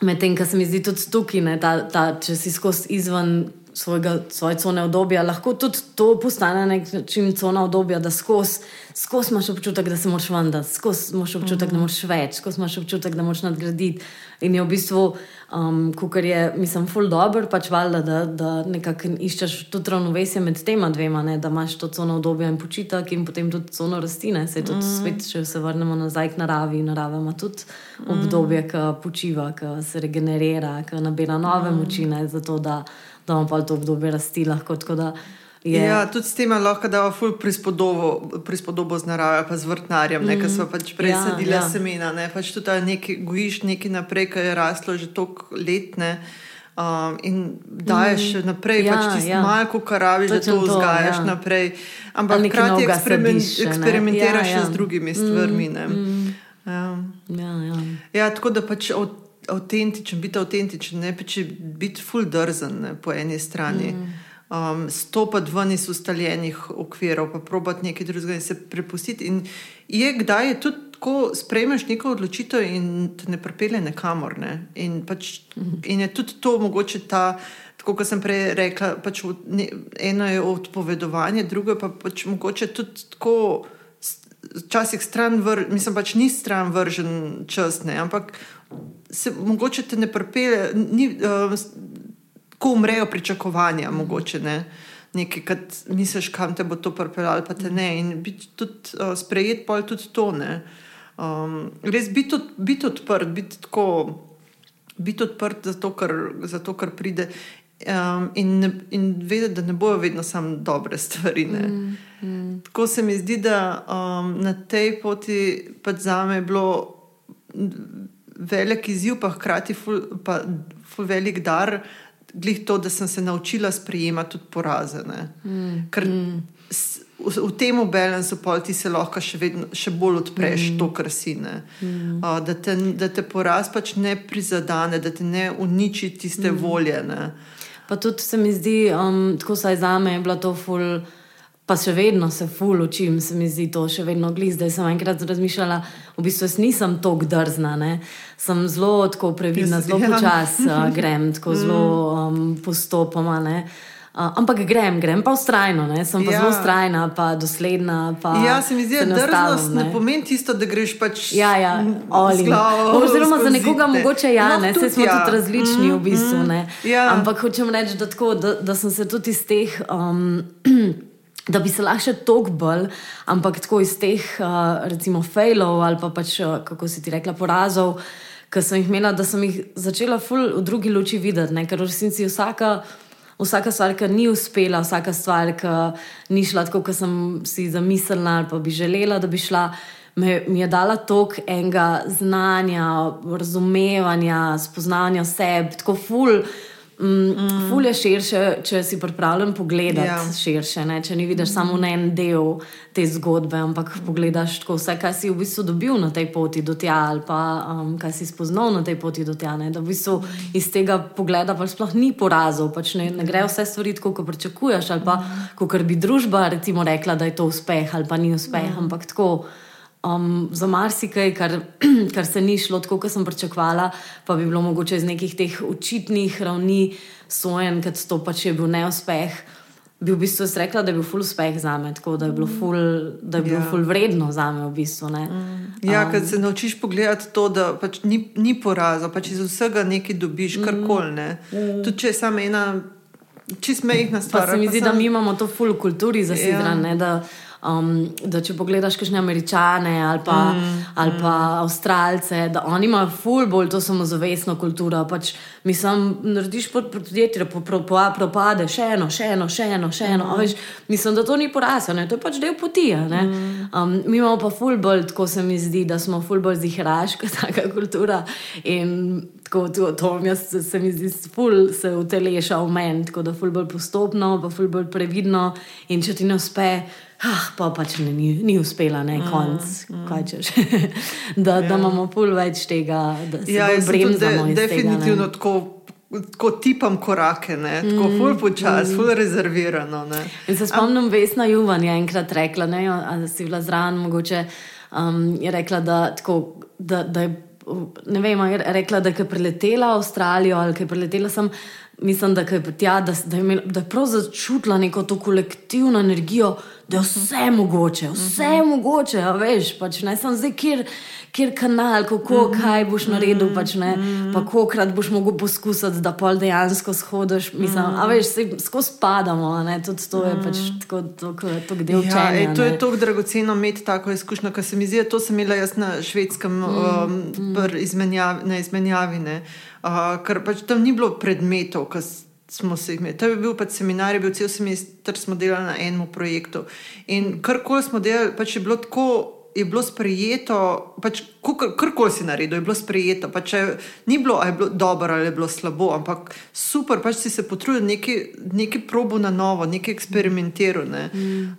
Medtem, kar se mi zdi tudi tukaj, ne, ta, ta, če si skozi izven svojega, svoje cone obdobja, lahko tudi to postane nek način cone obdobja, da skozi skos imaš občutek, da se moraš vendati, skozi imaš občutek, da moraš več, skozi imaš občutek, da moraš nadgraditi. In je v bistvu, um, kar je, mislim, full dobro, pač valjda, da, da nekako iščeš tudi ravnovesje med tema dvema, ne, da imaš to cone obdobja in počitek in potem tudi cone rastline. Se tudi mm. svet, če se vrnemo nazaj k naravi, narava ima tudi obdobje, ki počiva, ki se regenerira, ki nabira nove mm. moči, ne, zato da da imamo pa to obdobje rasti lahko. Je... Ja, tudi s tem lahko da ful prispodobo, prispodobo z naravo, pa z vrtnarjem, mm. ki so pač prej ja, sadili ja. semena. Ne? Pač tudi nekaj gojiš, nekaj naprej, ki je raslo že toliko let. Ne? Um, in daješ mm. naprej, ja, pač ti ja. malo, kar rabiš, da to vzgajaš ja. naprej. Ampak hkrati eksperiment, eksperimentiraš ja, ja. z drugimi stvarmi. Mm. Mm. Ja. Ja, ja. ja, tako da pač od avtentičen, biti avtentičen, ne pa če biti full drzen ne, po eni strani. Mm. Um, stopiti ven iz ustaljenih okvirov, pa probati nekaj drugega in se prepustiti. In je kdaj je tudi tako, sprejmeš neko odločitev in te ne pripelje nekamor. Ne? In, pač, mm. in je tudi to mogoče ta. Tako kot sem prej rekla, pač ne, eno je odpovedovanje, drugo pa pač mogoče tudi tako, včasih stran, vr, mislim pač ni stran vržen čas, ne, ampak se mogoče te ne pripelje, uh, ko umrejo pričakovanja, mogoče ne. Nekaj, kar misliš, kam te bo to pripeljalo, pa te ne. In biti tudi uh, sprejet, pa je tudi to. Um, res biti, biti odprt, biti tako. Biti odprt za to, kar, za to, kar pride, um, in, in vedeti, da ne bojo vedno samo dobre stvari. Mm, mm. Tako se mi zdi, da um, na tej poti pač za me je bilo velik izziv, pa hkrati ful, pa ful velik dar, glih to, da sem se naučila sprejemati tudi poraze. Mm, Ker mm. v, v tem balansu pa ti se lahko še, vedno, še bolj odpreš mm. to, kar si. Mm. Uh, da, te, da te poraz pač ne prizadene, da te ne uniči tiste mm. volje. Ne? Pa tudi se mi zdi, um, tako saj za me je bilo to ful. Pa še vedno se ful učim, se mi zdi to še vedno glizd. Zdaj sem enkrat razmišljala, v bistvu nisem tako drzna, ne? sem zelo previdna, zelo počasi uh, grem, tako zelo um, postopoma. Uh, ampak grem, grem pa ustrajno, ne? sem pa ja. zelo ustrajna, pa dosledna. Pa ja, se mi zdi, da drznost ne? ne pomeni tisto, da greš pač. Ja, ja, oli. Oziroma za nekoga mogoče ja, no, ne, se smo ja. tudi različni mm, v bistvu. Mm, ja. Ampak hočem reči, da, tako, da, da sem se tudi iz teh. Um, da bi se lahko toliko bolj, ampak tako iz teh, uh, recimo, failov ali pa pač, uh, kako si ti rekla, porazov, ki sem jih imela, da sem jih začela ful v drugi luči videti, ne? ker v resnici vsaka. Vsaka stvar, ki ni uspela, vsaka stvar, ki ni šla tako, kot sem si zamislila, ali pa bi želela, da bi šla, me, mi je dala toliko enega znanja, razumevanja, spoznanja sebe, tako ful. Mm, mm. Ful je širše, če si pripravljen pogledati ja. širše. Ne? Če ni vidiš mm. samo en del te zgodbe, ampak pogledaš tako vse, kar si v bistvu dobil na tej poti do tja, ali pa um, kaj si spoznal na tej poti do tja. Ne? Da v bistvu iz tega pogleda pač sploh ni porazov, pač ne, ne gre vse stvari tako, kot pričakuješ, ali pa mm. kot bi družba recimo rekla, da je to uspeh ali pa ni uspeh, mm. ampak tako um, za marsikaj, kar, kar se ni šlo tako, kot sem pričakovala, pa bi bilo mogoče iz nekih teh učitnih ravni sojen, ker to pač je bil neuspeh. Bi v bistvu rekla, da je bil ful uspeh za me, tako da je bilo ful, da je bilo ja. ful vredno za me. V bistvu, mm. Ja, um, ker se naučiš pogledati to, da pač ni, ni poraza, pač iz vsega nekaj dobiš, mm. karkoli. Mm. Tudi če je samo ena, čist mehna stvar. Pa se mi zdi, sam... da mi imamo to ful kulturi zasidrane. Ja. Um, da če pogledaš, kakšne američane ali pa, mm, ali pa mm. avstralce, da oni imajo ful bolj to samozavestno kulturo. Pač, mislim, narediš podjetje, po, po, po, propade, še eno, še eno, še eno. Še eno mm. veš, mislim, da to ni poraslo, to je pač del poti. Mm. Um, mi imamo pa ful bolj, tako se mi zdi, da smo ful bolj zihraška taka kultura. In tako to, to jaz, se mi zdi, ful se uteleša v meni, tako da ful bolj postopno, pa ful bolj previdno. In če ti ne uspe ah, pa pač ne, ni, ni uspela, ne mm, konc, mm. kaj češ. da, ja. da imamo pol več tega, da se ja, bremzamo. De, definitivno tega, tako. Ko tipam korake, ne? tako mm, ful počas, mm. ful rezervirano. Se spomnim, Vesna Juvan je enkrat rekla, da si bila zraven, mogoče um, je rekla, da, tako, da, da je. Ne vem, je rekla, da je preletela Avstralijo ali je preletela sem mislim, da je, tja, da, da, je, da je prav začutila neko to kolektivno energijo, da je vse mogoče, vse je mogoče, a veš, pač ne samo zdaj, kjer, kjer kanal, kako, kaj boš naredil, pač ne, pa kolikrat boš mogel poskusiti, da pol dejansko shodiš, mislim, a veš, se skozi padamo, ne, tudi to je pač tako, tako, tako del ja, učenja. Ej, to je tako dragoceno imeti tako izkušnjo, kar se mi zdi, to sem imela jaz na švedskem mm, um, mm. Izmenjavi, na izmenjavi, ne. Uh, ker pač tam ni bilo predmetov, ki smo se jih imeli. To je bil pač seminar, je bil cel semester, smo delali na enem projektu. In karkoli smo delali, pač je bilo tako. Je bilo sprejeto, pač, karkoli si naredil, je bilo sprejeto. Pač, ni bilo, ali je bilo dobro ali je bilo slabo, ampak super, pač si se potrudil nekaj probo na novo, nekaj eksperimentirati. Ne.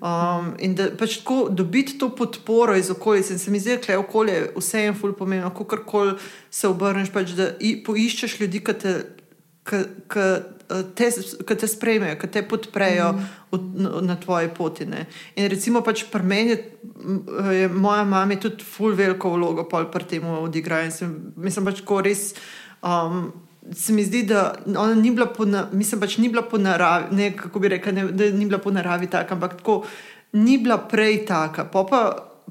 Um, in da pač tako dobiti to podporo iz okolice. Se mi zdi, da je okolje vse en ful pomembno, kako koli se obrneš, pač, da poiščeš ljudi, ki te. K, k, te, ki te sprejmejo, ki te podprejo mm. v, na tvoji poti. Ne. In recimo, pač pri meni je moja mama tudi ful veliko vlogo pri tem odigrala. Mislim pač, ko res. Um, Se mi zdi, da ona ni bila po, na, mislim, pač ni bila po naravi, ne, kako bi rekla, ne, da ni bila po naravi taka, ampak tako ni bila prej taka. Pa pa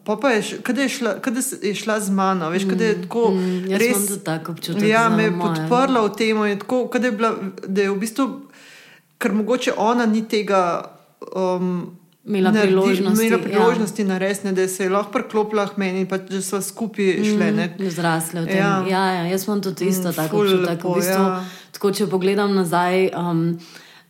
pa, pa je, kada je, šla, kada je šla z mano, veš, kada je tako mm, res. Tako občutek, ja, me je podprla v tem, da, da je v bistvu, ker mogoče ona ni tega. Um, Imela priložnosti, imela priložnosti ja. narediti, da se je lahko priklopila k meni, pa da smo skupaj šli. Mm, zrasli v tem. Ja. Ja, ja, jaz imam tudi isto mm, tako občutek. V bistvu, ja. Tako, če pogledam nazaj, um,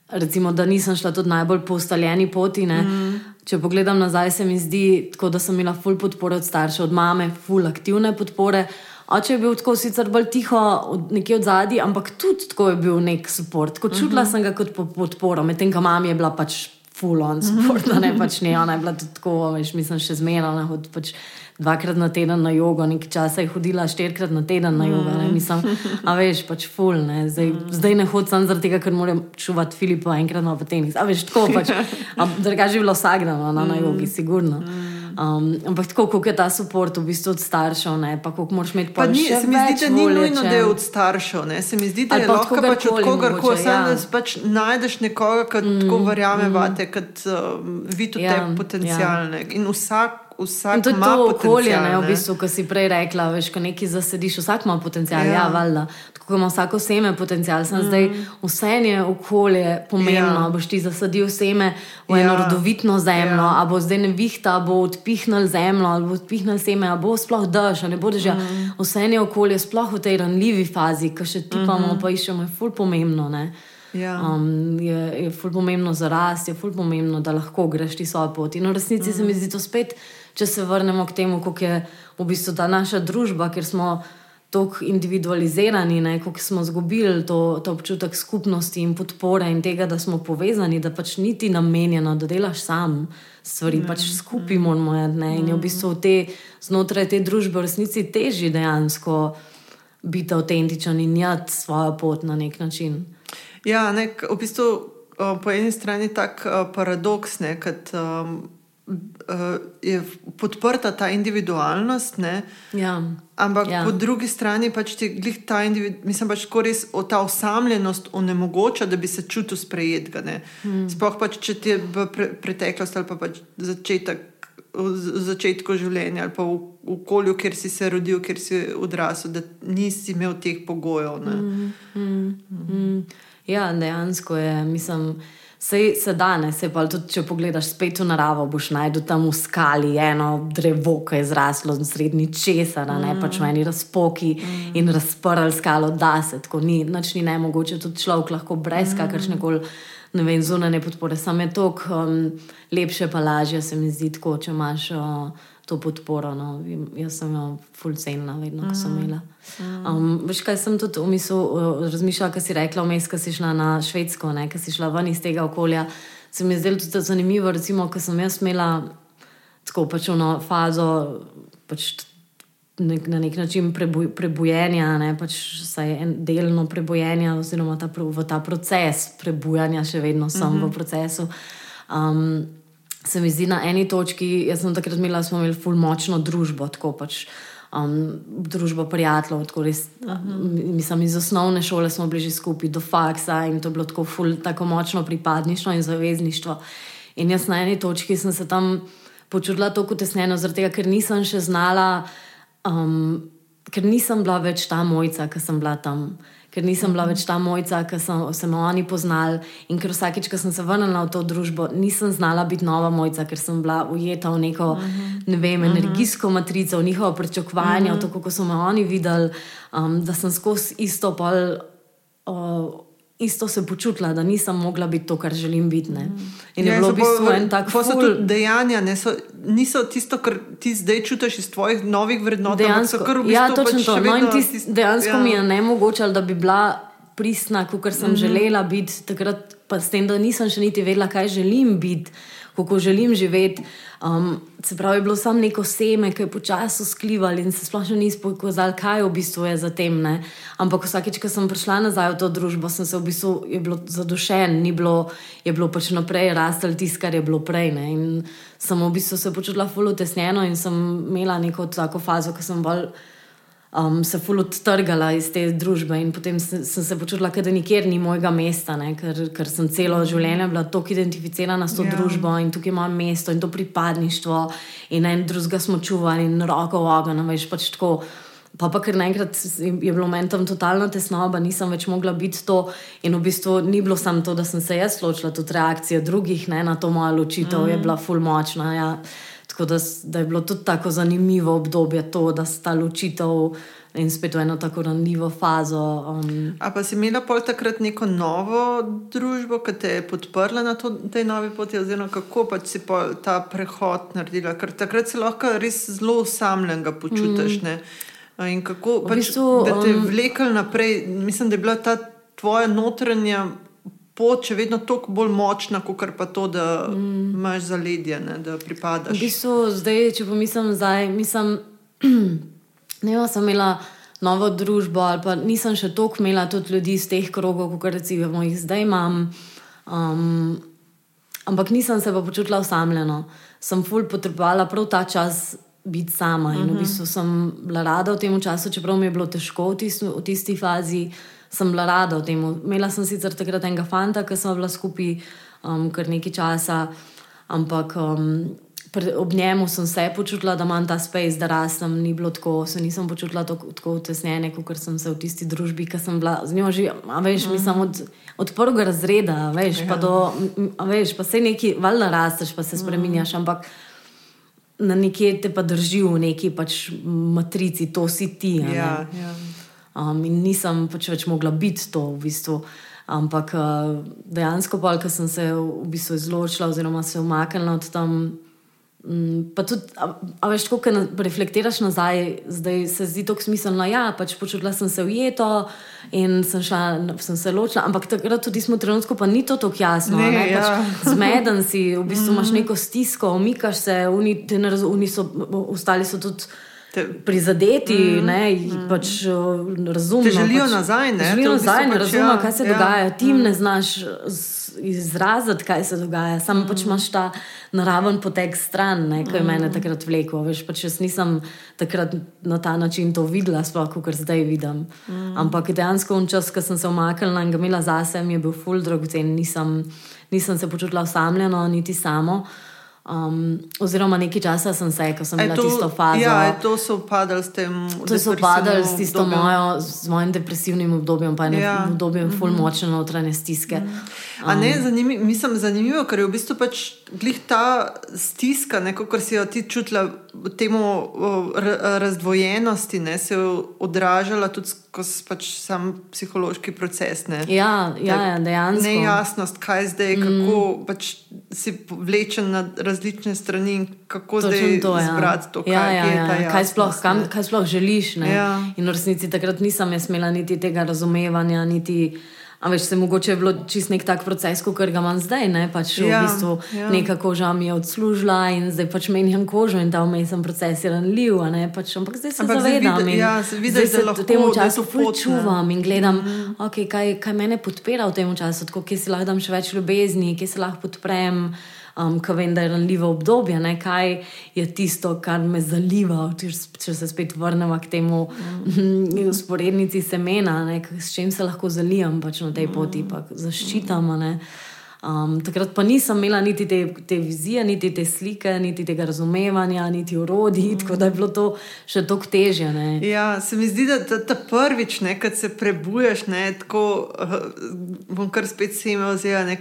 recimo, da nisem šla tudi najbolj po ustaljeni poti. Mm. Če pogledam nazaj, se mi zdi, tako, da sem imela full podpore od staršev, od mame, full aktivne podpore. Oče je bil tako sicer bolj tiho, nekje od zadaj, ampak tudi tako je bil nek podpor. Čutila uh mhm. -huh. sem ga kot podporo, medtem ko mama je bila pač full on support, ne pač ne, ona je bila tudi tako, veš, mislim, še zmerna. Pač, dvakrat na teden na jogo, nekaj časa je hodila štirikrat na teden na jogo. Mm. Mislim, a veš, pač ful. Ne. Zdaj, mm. zdaj ne hodim samo zaradi tega, ker moram čuvati Filipa enkrat na tenis. A veš, tako pač. Drugače je bilo dan na, na jogi, sigurno. Mm. Um, ampak tako, kako je ta podpor v bistvu od staršev, ne? pa kako moraš imeti pa ni, se mi zdi, da ni nujno, da je od staršev. Ne? Se mi zdi, da je lahko pač od kogarkoli, ja. da pač najdeš nekoga, ki mm, tako verjame mm. vate, kot uh, vidi ja, te potencijalne. Ja. In vsak vsak ima to okolje, ne, v bistvu, ko si prej rekla, veš, ko nekaj zasediš, vsak ima potencial, ja, Ja. valjda. Tako kot ima vsako seme potencial, sem mm. zdaj vse je okolje pomembno. Ja. Boš ti zasadil seme v eno Ja. ja. rodovitno zemljo, Ja. a bo zdaj nevihta, bo odpihnil zemljo, ali bo odpihnil seme, a bo sploh dež, a ne bo dež. Mm. Vse je okolje, sploh v tej ranljivi fazi, ki še tipamo, mm -hmm. pa iščemo, je ful pomembno. Ne. Ja. Um, je je ful pomembno za rast, je ful pomembno, da lahko greš ti svojo pot. In v resnici mm. se mi zdi to spet, če se vrnemo k temu, kako je v bistvu ta naša družba, ker smo tako individualizirani, ne, kako smo izgubili to, to občutek skupnosti in podpore in tega, da smo povezani, da pač niti namenjeno, da delaš sam stvari, mm. pač skupaj moramo iti. ne, In je v bistvu te, znotraj te družbe v resnici teži dejansko biti avtentičen in jati svojo pot na nek način. Ja, nek, v bistvu uh, po eni strani je tak uh, paradoks, da um, uh, je podprta ta individualnost, ne, Ja. ampak ja. Po drugi strani pač ti glih ta individualnost, mislim pač tako res ta osamljenost onemogoča, da bi se čutil sprejetega. Hmm. Sploh pač, če ti je v pre, preteklost ali pa pač začetek. V začetku življenja ali pa v okolju, kjer si se rodil, kjer si odrasel, da nisi imel teh pogojev. Mm. Mm, ja, dejansko je, mislim, sej se danes, se pa tudi, če pogledaš spet v naravo, boš najdel tam v skali eno drevo, ki je zraslo srednji česar, mm. ne pač v eni razpoki mm. in razprl skalo, da se tako ni, nič ni ne mogoče, tudi človek lahko brez mm. kakršne koli. Ne vem, zunanje podpore, samo je to um, lepše, pa lažje se mi zdi, tako, če imaš uh, to podporo. No. Jaz sem jo fulcenila, vedno, ko sem imela. Um, veš, kaj sem tudi v mislu uh, razmišljala, ko si rekla, vmes, ko si šla na Švedsko, ko si šla ven iz tega okolja. Se mi je zdelo tudi zanimivo, recimo, ko sem jaz imela tako pač eno fazo. Pač nek, na nek način prebuj, prebujenja, ne, pač en delno prebujenja, oziroma ta, v ta proces prebujanja, še vedno sem uh -huh. v procesu. Um, se mi zdi na eni točki, jaz sem takrat imela, smo imeli ful močno družbo, tako pač. Um, družba prijateljev, tako res. Uh -huh. Mislim, iz osnovne šole smo bili že skupaj, do faksa in to je bilo tako, ful, tako močno pripadništvo in zavezništvo. In jaz na eni točki sem se tam počutila tako tesnjeno, zaradi tega, ker nisem še znala, um, ker nisem bila več ta mojca, ki sem bila tam. Ker nisem bila več ta mojca, ki so se me oni poznali, in ker vsakič, ko sem se vrnila v to družbo, nisem znala biti nova mojca, ker sem bila ujeta v neko ne vem, energijsko matrico, v njihovo pričakovanje, v to, kako so me oni videli, um, da sem skozi isto pol. Uh, Isto se počutila, da nisem mogla biti to, kar želim biti. Ne. In je Ja, bilo so v bistvu en tak so ful- tudi dejanja, ne, so, niso tisto, kar ti zdaj čutiš iz tvojih novih vrednot. so Dejansko, kar v ja, bistvu točno pač to. No, vedno tis, tist- dejansko ja. ja. mi je ne mogoče, da bi bila pristna, kot sem mm. -hmm. želela biti, takrat pa s tem, da nisem še niti vedela, kaj želim biti, kako želim živeti. Um, se pravi, bilo samo neko seme, ki je počasi sklivalo in se sploh še ni pokazalo, kaj v bistvu je za tem. Ne? Ampak vsakeč, ko sem prišla nazaj v to družbo, sem se v bistvu zadušen, ni bilo, je bilo pač naprej rastel tisto, kar je bilo prej. Ne? In sem v bistvu se počutila fulutesnjeno in sem imela neko tako fazo, ko sem bolj um, se ful odtrgala iz te družbe in potem sem, sem se počutila, da nikjer ni mojega mesta, ne, ker, ker sem celo življenje bila tako identificirana s to Ja. yeah. družbo in tukaj imam mesto in to pripadništvo in en drugega smo čuvali in roko v ogen, a veš pač tako. Pa pa ker naenkrat je bilo meni tam totalna tesnoba, nisem več mogla biti to. In v bistvu ni bilo samo to, da sem se jaz ločila, tudi reakcija drugih ne, na to mojo ločitev mm. je bila ful močna. Ja. Tako da, da je bilo tudi tako zanimivo obdobje to, da sta ločitev in spet v eno tako ranljivo fazo. Um, A pa si imela pol takrat neko novo družbo, ki te je podprla na to, tej novi poti, oziroma kako pač si pol ta prehod naredila, ker takrat se lahko res zelo osamljenega počutiš. Mm. In kako V pač, bistvu, da te um, vlekel naprej, mislim, da je bila ta tvoja notranja pot še vedno toliko bolj močna, kot pa to, da mm. imaš zaledje, ne, da pripadaš. v bistvu, zdaj, če pomislim nazaj, mislim, ne vem, sem imela novo družbo ali pa nisem še toliko imela tudi ljudi iz teh krogov, kot recimo jih zdaj imam. Um, ampak nisem se pa počutila osamljeno. Sem ful potrebovala prav ta čas biti sama. In v bistvu sem bila rada v tem času, čeprav mi je bilo težko v, tisti, v tisti fazi, sem bila rada v tem. Imela sem sicer takrat enega fanta, ki sem bila skupaj um, kar nekaj časa, ampak um, Pre, ob njemu sem se počutila, da imam ta space, da rastem, ni bilo tako, se nisem počutila tako, tako utesnjene, kot sem se v tisti družbi, ki sem bila z njo že, a veš, mm. mislim, od, od prvega razreda, veš, ja. pa do, a veš, pa se nekaj, valjda rasteš, pa se spremenjaš, mm. ampak na nekje te pa drži v neki pač matrici, to si ti. Ja, ja. Um, in nisem pač več mogla biti to v bistvu. Ampak uh, dejansko, ko sem se v bistvu izločila, oziroma se umaknila od tam, Mm, pa tudi, a, a veš, ko reflektiraš nazaj, zdaj se zdi to smiselno. Ja, pač počutila sem se ujeto in sem, šla, sem se ločila, ampak takrat tudi smo trenutku, pa ni to tako jasno. Ne, ne, ja. pač zmeden si, v bistvu imaš mm. neko stisko, umikaš se, oni, oni so, ostali so tudi. Prizadeti, mm, ne, mm. pač razumijo. Želijo pač, nazaj, ne, želijo nazaj, ne pač, razumijo, ja, kaj se ja, dogaja. Ti mm. ne znaš izraziti, kaj se dogaja, samo mm. pač imaš ta naraven potek stran, ki je mm. mene takrat vlekel. Veš, pač jaz nisem takrat na ta način to videla, sploh kot zdaj vidim. Mm. Ampak dejansko, čas, ko sem se omaknila in ga imela zase, mi je bil full dragocen, nisem, nisem se počutila osamljeno, niti samo. Um, oziroma, nekaj časa sem se, ko sem bila tisto fazo. Ja, to so upadali s tem. To so upadali s tisto mojo, z mojim depresivnim obdobjem, pa ne ja. obdobjem, mm -hmm. močne notranje stiske. Mm -hmm. um, ne, zanimivo, mislim, zanimivo, ker je v bistvu pač glih ta stiska, kot si jo ti čutila v tem razdvojenosti, ne, se je odražala tudi skozi pač sam psihološki proces. Ne. Ja, ja, ja dejansko. Nejasnost, kaj zdaj, mm. kako pač si vlečen na različne strani, kako Točen zdaj to, ja. zbrati to, ja, kaj, ja, ja, ja. jasnost, kaj, sploh, kam, kaj sploh želiš. Ja. In v resnici takrat nisem imela niti tega razumevanja, niti. Ampak se mogoče je bilo čist nek tak proces, kot ga imam zdaj. Ne? Pač ja, v bistvu ja. neka koža mi je odslužila in zdaj pač menjam kožo in ta vmesen proces je ranljiv. Pač, ampak zdaj se ampak zavedam in ja, se zdaj se v tem času čuvam in gledam, mm. okay, kaj, kaj mene podpira v tem času, kje si lahko dam še več ljubezni, kje se lahko podprem um, ki vem, da je ranljivo obdobje, ne? kaj je tisto, kar me zaliva. Če, če se spet vrnemo k temu mm. usporednici semena, ne? s čim se lahko zalijam pač na tej poti, pa zaščitam. Um, takrat pa nisem imela niti te, te vizije, niti te slike, niti tega razumevanja, niti urodij, mm. tako da je bilo to še toliko težje. Ne. Ja, se mi zdi, da ta, ta prvič, ko se prebuješ, ne, tako uh, bom kar spet se imel oziroma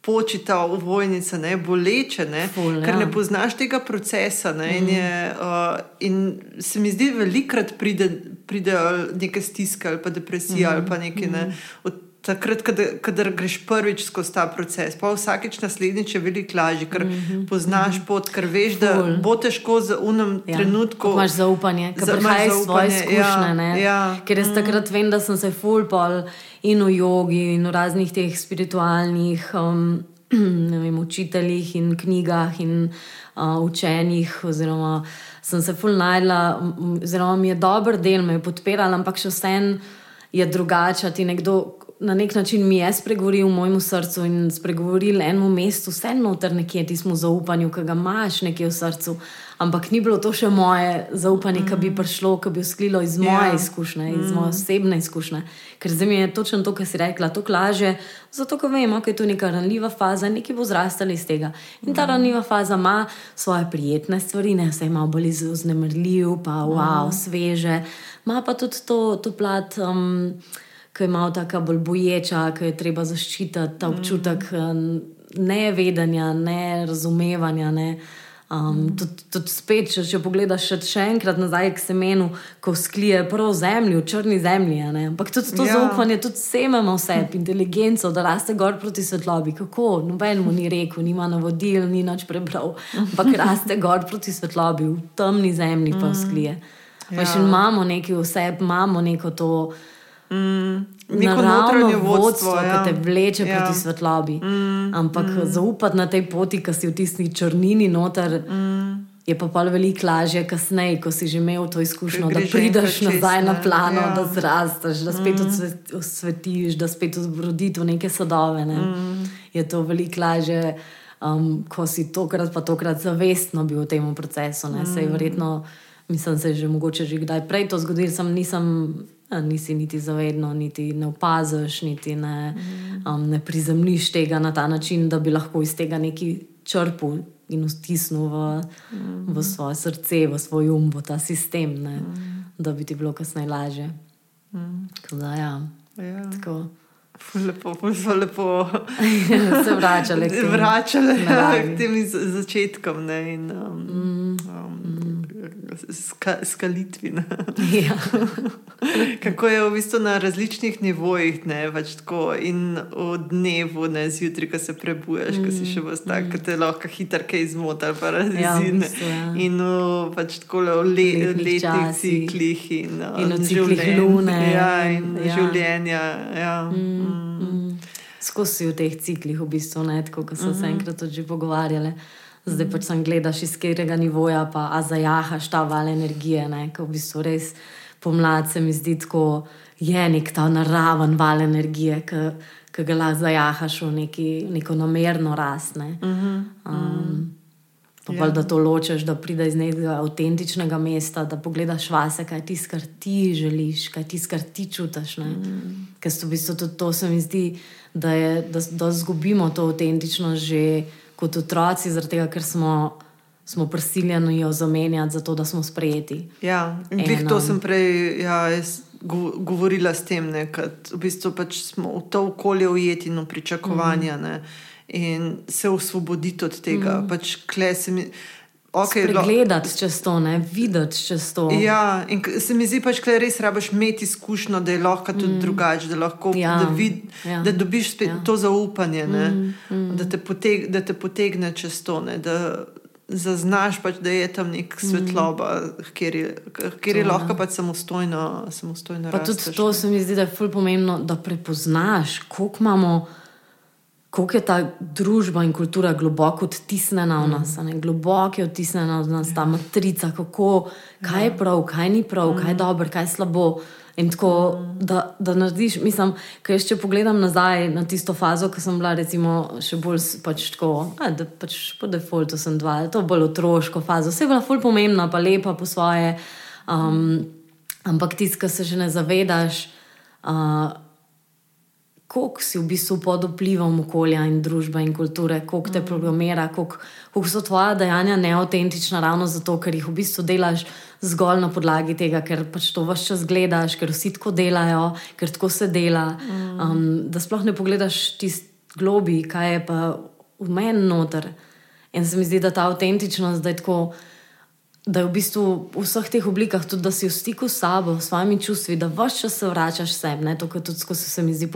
počita v vojnice, ne, boleče, ne, Ful, ker ja. ne poznaš tega procesa. Ne, mm. in, je, uh, in se mi zdi, da velikrat pride, pride neke stiske ali pa depresija mm. ali pa nekaj. Ne, mm. Takrat, kadar greš prvič skozi ta proces, pa vsakeč naslednjič je veliko lažje, ker mm -hmm. poznaš mhm. pot, ker veš, da Ful. bo težko za unem ja. trenutku. Imáš zaupanje, ker prihajaš svoje izkušnje. Ja, ja. Ker jaz mm. takrat vem, da sem se full pol in v jogi, in v raznih teh spiritualnih um, vem, učiteljih in knjigah in uh, učenjih. Oziroma, sem se full najdla, oziroma mi je dober del, me je podpirala, ampak še vsem je drugače. Ti nekdo na nek način mi je spregovoril v mojem srcu in spregovoril enemu mestu, vse noter nekje, ti smo zaupanju, ki ga imaš nekje v srcu. Ampak ni bilo to še moje zaupanje, ki bi mm. prišlo, ki bi usklilo iz moje yeah. izkušnje, iz mm. moje osebne izkušnje. Ker zdaj mi je točno to, kar si rekla, to laže, zato ker vemo, da je to neka ranljiva faza, nekaj bo zrastalo iz tega. In ta mm. ranljiva faza ima svoje prijetne stvari, ne vse ima bolj iznemrljiv, pa wow, mm. sveže, ima pa tudi to, to plat. Um, ki je malo tako bolj boječa, ki je treba zaščititi ta občutek mm. nevedanja, nerazumevanja. Ne. Um, mm. tudi, tudi spet, če, če pogledaš še, še enkrat nazaj k semenu, ko sklije prvo zemljo, črni zemlji. Ampak tudi to ja. zaupanje, tudi sememo vse, inteligenco, da raste gor proti svetlobi. Kako? Noben mu ni rekel, nima navodil, ni nič prebral. Ampak raste gor proti svetlobi, v temni zemlji pa mm. sklije. Ja. Pa še imamo nekaj vse, imamo neko to. Mm, neko notranje vodstvo, ki ja. te vleče ja. proti svetlobi. Mm, Ampak mm. zaupati na tej poti, ki si v tisti črnini noter, mm. je pa pa veliko lažje kasneje, ko si že imel to izkušnjo, da prideš nazaj na plano, ja. da zrasteš, da spet mm. osvetiš, da spet zbrodiš v neke sadove. Ne. Mm. Je to veliko lažje. Um, ko si tokrat, pa tokrat zavestno bil v tem procesu, ne, mm. se je verjetno, mislim, se je že mogoče že kdaj prej to zgodilo, sem nisem nisi niti zavedno, niti ne opaziš, niti ne, mm. um, ne prizemliš tega na ta način, da bi lahko iz tega nekaj črpal. in vtisnil v, mm. v svoje srce, v svoj um, v ta sistem, mm. da bi ti bilo kasneje lažje. Mm. Da, ja. Ja. Tako. Lepo, zelo lepo. se vračali k temu. Vračali k tem začetkom. Ne, in, um, mm. Um, ska, skalitvi. ja. Kako je v bistvu na različnih nivojih, ne, pač tako, in v dnevu, ne zjutraj, ko se prebujaš, mm. ko si še vas tak, mm. te lahko hitro kaj izmota, pa razine. Ja, ja. In v, pač tako, v le, letnih ciklih in, in v ciklih lune. Ja, in ja. življenja. Ja. Mm. Skozi v teh ciklih, v bistvu, ne, tako, ko smo mm -hmm. se mhm. enkrat že pogovarjali. Zdaj pač sem gledaš iz katerega nivoja, pa zajahaš ta val energije, ne, ko v bistvu res pomlad se mi zdi tako, je nek ta naraven val energije, ki ga lahko zajahaš v neki, neko namerno rast. Ne. Mm -hmm. um, Pa ja. da to ločeš, da prideš iz nekega avtentičnega mesta, da pogledaš vase, kaj ti skar ti želiš, kaj ti skar ti čutiš. Mm. Ker v bistvu tudi to se mi zdi, da, je, da, da zgubimo to avtentičnost že kot otroci, zaradi tega, ker smo, smo prisiljeni jo zamenjati, zato da smo sprejeti. Ja, in to sem prej ja, govorila s tem, da v bistvu pač smo v to okolje ujeti in pričakovanja. Mm in se osvoboditi od tega. Mm. Pač Okay, Gledati čez to, ne videti čez to. Ja, in se mi zdi, pač, da res rabiš imeti izkušnjo, da je lahko tudi mm. drugače, da, ja. da, ja. da dobiš ja. to zaupanje, mm. Mm. Da, te poteg, da te potegne čez to, ne, da zaznaš, pač, da je tam nek mm. svetloba, mm. kjer je, kjer je to, lahko pač samostojno. samostojno pa rasteš, tudi to ne. se mi zdi, da je fulj pomembno, da prepoznaš, koliko imamo kako je ta družba in kultura globoko odtisnjena v nas, mm. globoko je odtisnjena v nas ta matrica, kako, kaj je prav, kaj ni prav, mm. kaj je dobro, kaj je slabo. In tako, da, da narediš, mislim, ker če pogledam nazaj na tisto fazo, ki sem bila, recimo, še bolj pač tako, a, da pač po defaultu sem dva, to bolj otroško fazo, vse je bila fulj pomembna, pa lepa po svoje. Um, ampak tisti, ki se že ne zavedaš. Uh, koliko si v bistvu pod vplivom okolja in družbe in kulture, koliko te mm. programira, koliko, koliko so tvoja dejanja neautentična, ravno zato, ker jih v bistvu delaš zgolj na podlagi tega, ker pač to vse čas gledaš, ker vsi tako delajo, ker tako se dela. Mm. Um, da sploh ne pogledaš tisti globi, kaj je pa v meni noter. In se mi zdi, da ta autentičnost, da je tako da je v bistvu v vseh teh oblikah tudi, da si v stiku s sabo, s svojimi čustvi, da vse čas se vračaš sem. To, kar tudi skozi se mi zdi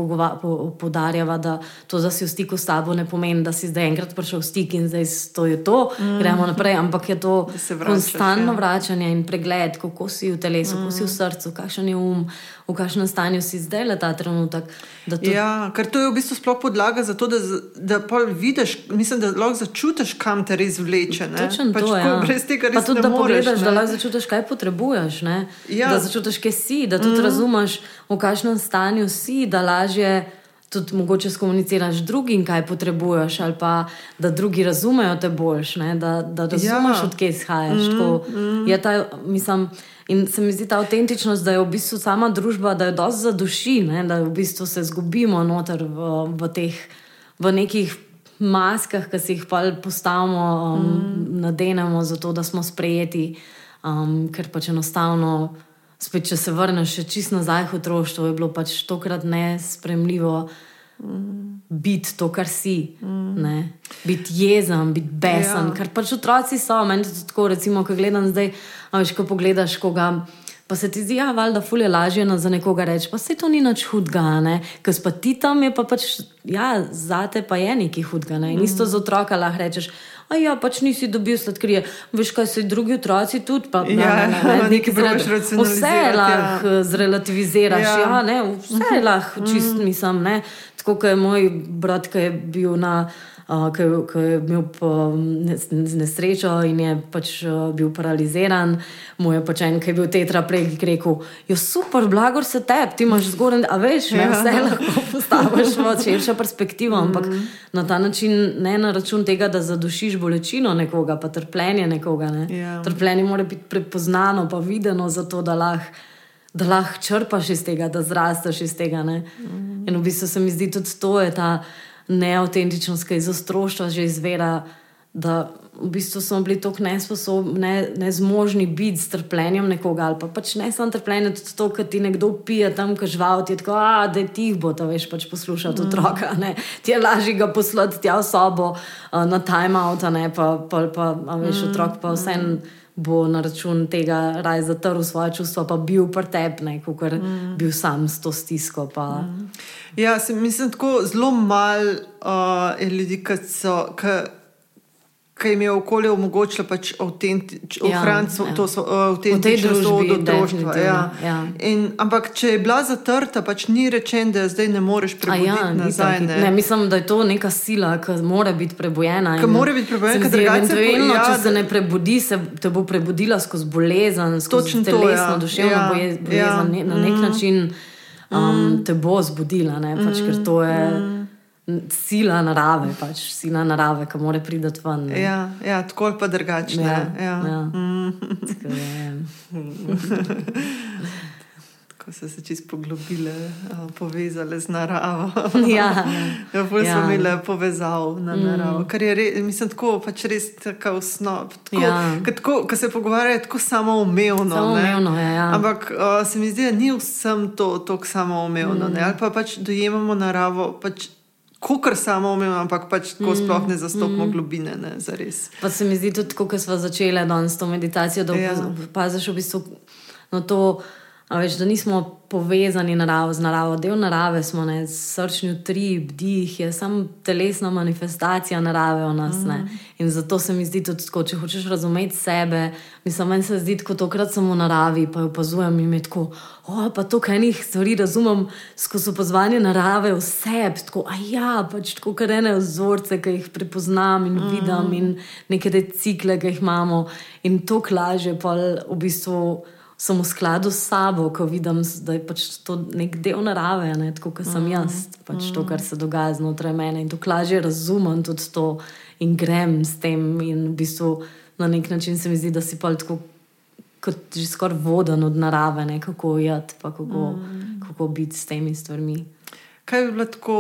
podarjava, da to, da si v stiku s sabo, ne pomeni, da si zdaj enkrat prišel v stik in zdaj to je to, mm. gremo naprej, ampak je to konstantno ja. vračanje in pregled, kako si v telesu, mm. kako si v mm. srcu, kakšen je um, v kakšnem stanju si zdaj le ta trenutek. To... Ja, ker to je v bistvu sploh podlaga za to, da, da vidiš, mislim, da lahko začutiš, kam te res vleče. Točno pač to je. Ja. Brez tega res ne moreš pogledaš, ne? da lahko začutiš, kaj potrebuješ. Ja. Da začutiš, kje si, da tudi mm. razumeš, v kakšnem stanju si, da lažje tudi mogoče skomuniciraš drugim, kaj potrebuješ, ali pa da drugi razumejo te boljš, ne? da, da razumeš, ja. odkje izhajaš. Mm. Mm. Ta, mislim, in se mi zdi ta avtentičnost, da je v bistvu sama družba, da je dosti za duši, ne? da v bistvu se zgubimo noter v, v teh. V nekih maskah, ki si jih pa postavimo, um, mm. nadenemo, zato da smo sprejeti, um, ker pač enostavno, spet, če se vrneš čisto nazaj v otroštvo, je bilo pač tokrat nespremljivo. Mm. Biti to, kar si, mm. biti jezen, biti besen, ja. kar pač otroci so. Meni je tako, recimo, ko gledam zdaj, a veš, ko pogledaš koga. Pa se ti zdi, da ja, je fulje lažje za nekoga reči, pa se to ni nič hudega, ker pa ti tam je pa pač, ja, zate pa je nekaj hudega. Ne? In mm. isto za otroka lahko rečeš. A ja, pač nisi dobil sladkrije. Veš, kaj so drugi otroci tudi. Pa, ja, ne, ne, ne, vse lahko ja. zrelativiziraš. Ja. Ja, ne, vse mm. lahko, čist mm. mislim. Ne. Tako kot je moj brat, ki je bil na ki je imel nesrečo in je pač bil paraliziran. Moj je pač en, ki je bil tetra prej, ki je rekel: Jo, super, blago se tebi, ti imaš zgoraj, a veš, ne, ja. vse lahko postaviš v širšo perspektivo. Ampak mm. na ta način ne na račun tega, da zadušiš bolečino nekoga, pa trpljenje nekoga. Ne. Yeah. Ja. Trpljenje mora biti prepoznano, pa videno, zato da lahko. Da lahko črpaš iz tega, da zrasteš iz tega. Mm. In v bistvu se mi zdi tudi to, da je ta neautentičnost, ki iz ostroštva že izvira, da v bistvu smo bili tako nesposobni, ne, nezmožni biti s trpljenjem nekoga. Ali pa pač ne samo trpljenje, tudi to, kar ti nekdo pije tam, ki žival, ti je tako, a, da ti jih bo to veš pač poslušati mm. otroka. Ne. Ti je lažje ga poslati tja v sobo uh, na timeout, pa, pa, pa a, veš, mm. otrok pa vse. Mm. Bo na račun tega raj zatrl svoje čustva, pa bil pretepne, kot je mm. bil sam s to stisko. Mm. Ja, se, mislim, tako zelo malo uh, ljudi, ki so. Ki ki jim je okolje omogočilo pač ohraniti ja, to ja. avtentično zgodbo družbe. Ja. Ja. Ampak če je bila zatrta, pač ni rečeno, da zdaj ne moreš prebuditi ja, nazaj. Ne. Ne, mislim, da je to neka sila, ki mora biti prebojena. Ki mora biti prebojena, ker eventualno, ja, če se ne prebudi, se te bo prebudila skozi bolezen, skozi telesno, ja. duševno ja, bolezen, ja. na nek mm. način um, mm. te bo zbudila. Ne, pač, mm. Ker to je. Mm sila narave, pač sila narave, ki mora priti ven. Ja, ja, tako ali pa drugače. Ja, ja. ja. Mm. Ko so se čisto poglobile, povezale z naravo. Ja, ja. ja. so imele povezav na mm. naravo. Mm. Kar je res, mislim, tako, pač res tako osnov. Ja. Ko se pogovarjajo, tako samoumevno. Samoumevno je. Ja. Ampak uh, se mi zdi, da ni vsem to tako samoumevno. Mm. Ali pa pač dojemamo naravo. Pač, kar samo umem, ampak pač tako mm, sploh ne zastopamo mm. globine. Ne, pa se mi zdi tudi, ko smo začeli danes to meditacijo, da ja. opaziš v bistvu no, to. Veš, da nismo povezani naravo, z naravo, del narave smo, ne, srčni utrip, dih, je samo telesna manifestacija narave v nas. Mm. In zato se mi zdi tudi tako, če hočeš razumeti sebe, mislim, meni se zdi tako, tokrat sem v naravi, pa jo opazujem in tako, o, pa to, kaj enih stvari razumem skozi opazovanje narave vse, tako, a ja, pač tako, kar ene vzorce, ki jih prepoznam in mm. vidim in neke te cikle, ki jih imamo in to klaže pa v bistvu sem v skladu s sabo, ko vidim, da je pač to nek del narave, ne, tako kot sem jaz, pač to, kar se dogaja znotraj mene. In to lažje razumem tudi to in grem s tem. In v bistvu na nek način se mi zdi, da si pa tako. Kot že skoraj voden od narave, ne, kako jeti, pa kako, mm. kako biti s temi stvarmi. Kaj bi bilo tako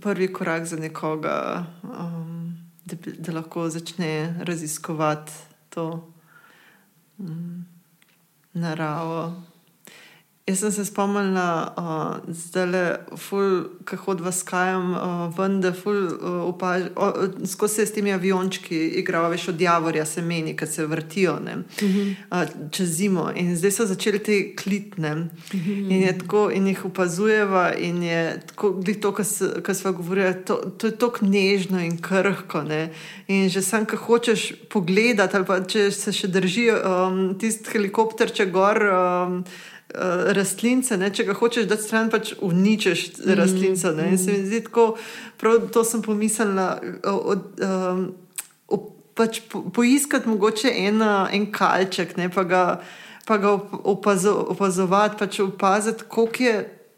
prvi korak za nekoga, um, da, da lahko začne raziskovati to? Mm naravo. Jaz sem se spomnila, da uh, zdaj le, ko hodva s kajem, uh, ven, da uh, skozi se s temi aviončki igrajo, veš, od javorja se meni, ki se vrtijo ne, uh -huh. uh, čez zimo. In zdaj so začeli te klitne uh -huh. in, tako, in jih opazujeva. In je tako, to, kar smo govorili, to, to je tako nežno in krhko. Ne. In že sam, ki hočeš pogledati, ali pa če se še drži um, tisti helikopter, če gor. Um, rastlince, ne? če ga hočeš dati stran, pač uničiš mm. rastlince. Mm. In se mi zdi tako, prav to sem pomislila. Od, um, Pač po, poiskati mogoče ena, en kalček, ne, pa ga, pa ga opazo, opazovati, pač opaziti, koliko je,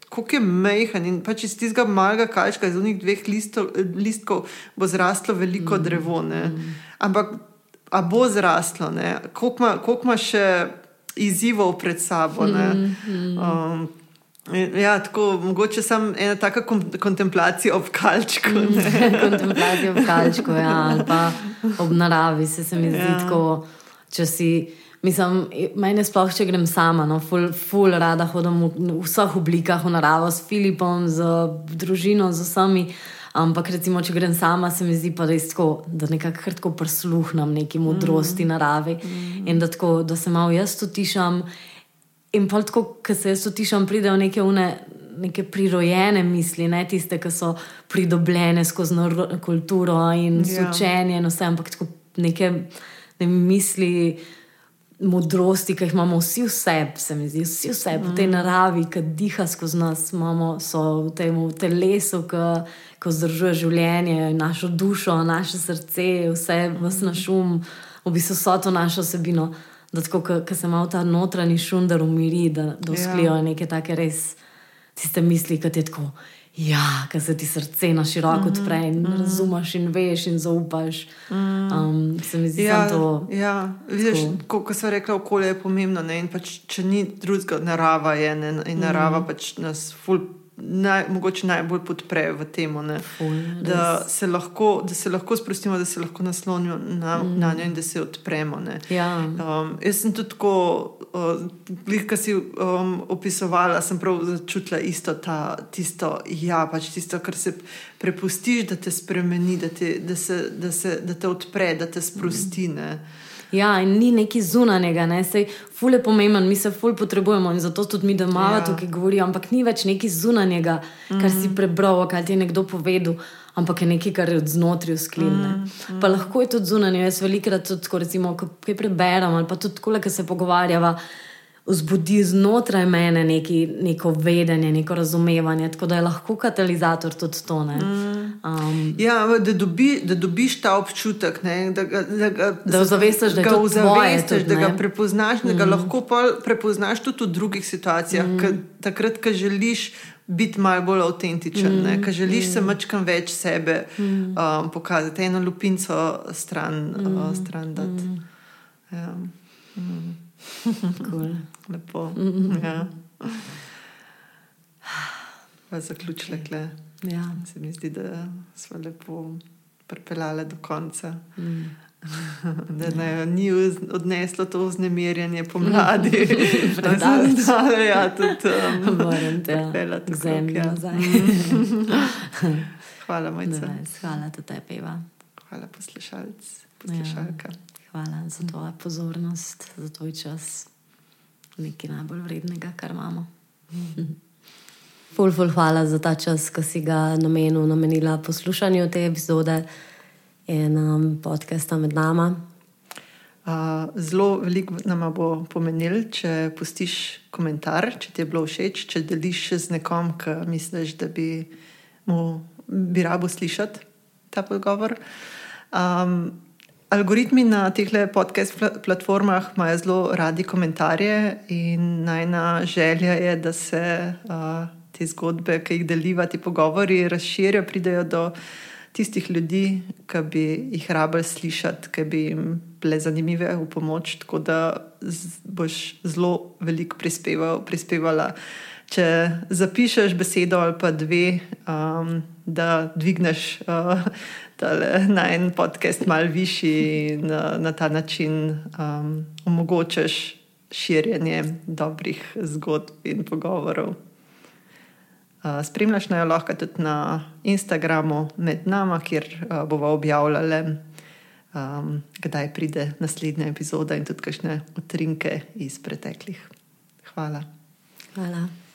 koliko je mehen. In pač iz tistega malega kalčka, iz unih dveh listo, listkov, bo zraslo veliko mm. drevo. Mm. Ampak, a bo zraslo, koliko ima še izzivov pred sabo. Mm, mm. Um, ja, tako, mogoče samo ena taka kontemplacija ob kalčku. kontemplacija ob kalčku, ja, ali pa ob naravi se, se mi zdi ja. tako. Mislim, meni sploh, če grem sama, no, ful, ful rada hodim v, v vseh oblikah v naravo, s Filipom, z družino, z vsemi. Ampak, recimo, če grem sama, se mi zdi pa res tako, da nekako tako prisluhnem neki modrosti mm. narave mm. in da, tako, da se malo jaz utišam. In pa tako, ko se jaz utišam, pridejo neke, une, neke prirojene misli, ne tiste, ki so pridobljene skozi kulturo in ja. učenje in vse, ampak tako neke ne misli modrosti, ki jih imamo vsi v sebi, se mi zdi, vsi v sebi, mm. v tej mm. naravi, ki diha skozi nas, imamo v tem telesu, ki vzdržuje življenje, našo dušo, naše srce, vse vse naš um, v bistvu so to našo osebino. Da, ko se malo ta notranji šundar umiri, da, da usklijo ja. neke take res tiste misli, ki ti je tako. Ja, ker se ti srce na široko mhm, odpre in mm -hmm. razumeš in veš in zaupaš. Mm. Um, se mi zdi, da ja, je to. Ja, vidiš, kot so rekli, okolje je pomembno. Pač, če ni drugega, narava je ne, in narava mm. pač nas ful naj, mogoče najbolj podpre v tem, da, se lahko, da se lahko sprostimo, da se lahko naslonimo na, mm. na njo in da se odpremo. Ja. Um, jaz sem tudi tako, uh, kar si um, opisovala, sem prav začutila isto, ta, tisto, ja, pač tisto, kar se prepustiš, da te spremeni, da te, da se, da se, da te odpre, da te sprosti. Mm. Ja, in ni neki zunanjega, ne? sej ful je pomemben, mi se ful potrebujemo in zato tudi mi, da malo ja. tukaj govorijo, ampak ni več neki zunanjega, kar mm -hmm. si prebral, kaj ti je nekdo povedal, ampak je nekaj, kar je od znotraj sklenjeno. Mm -hmm. Pa lahko je tudi zunanje, jaz velikrat tudi, ko recimo, kaj preberem ali pa tudi, ko se pogovarjava vzbudi znotraj mene neki, neko vedenje, neko razumevanje, tako da je lahko katalizator tudi to. Um, ja, da, dobi, da dobiš ta občutek, ne, da ga, da ga, da zavestiš, da, ga, zavestiš, da ga prepoznaš, da mm. ga lahko prepoznaš tudi v drugih situacijah, mm. takrat, ko želiš. Biti malo bolj avtentičen, mm, ker želiš mm. se mačkam več sebe mm. um, pokazati, eno lupinco stran, mm. uh, stran dati. Mm. Ja. Mm. Cool. Lepo. Ja. Zaključile, okay. ja. se mi zdi, da smo lepo pripeljali do konca. Mm. Da ne, ni odneslo to vznemirjanje pomladi, da se zdaj ja, tudi um, pripeljati k zemlji ja. nazaj. Hvala, Mojca. Hvala tudi tebi, Eva. Hvala, poslušalc, poslušalka. Ja. Hvala za tvojo pozornost, za tvoj čas nekaj najbolj vrednega, kar imamo. Ful, ful, hvala za ta čas, ki si ga namenil, namenila poslušanju te epizode in um, podcasta med nama. Uh, zelo veliko nam bo pomenil, če pustiš komentar, če ti je bilo všeč, če deliš z nekom, ki misliš, da bi mu bi rabo slišati ta pogovor. Um, Algoritmi na teh podcast platformah imajo zelo radi komentarje, in najna želja je, da se uh, te zgodbe, ki jih deliva, ti pogovori, razširijo, pridejo do tistih ljudi, ki bi jih rabili slišati, ki bi jim bile zanimive v pomoč. Tako da boš zelo veliko prispeval, prispevala. Če zapišeš besedo ali pa dve, um, da dvigneš. Uh, na en podcast malo višji in na, na ta način um, omogočaš širjenje dobrih zgodb in pogovorov. Uh, spremljaš naj lahko tudi na Instagramu med nami, kjer uh, bomo objavljali, um, kdaj pride naslednja epizoda in tudi kakšne utrinke iz preteklih. Hvala. Hvala.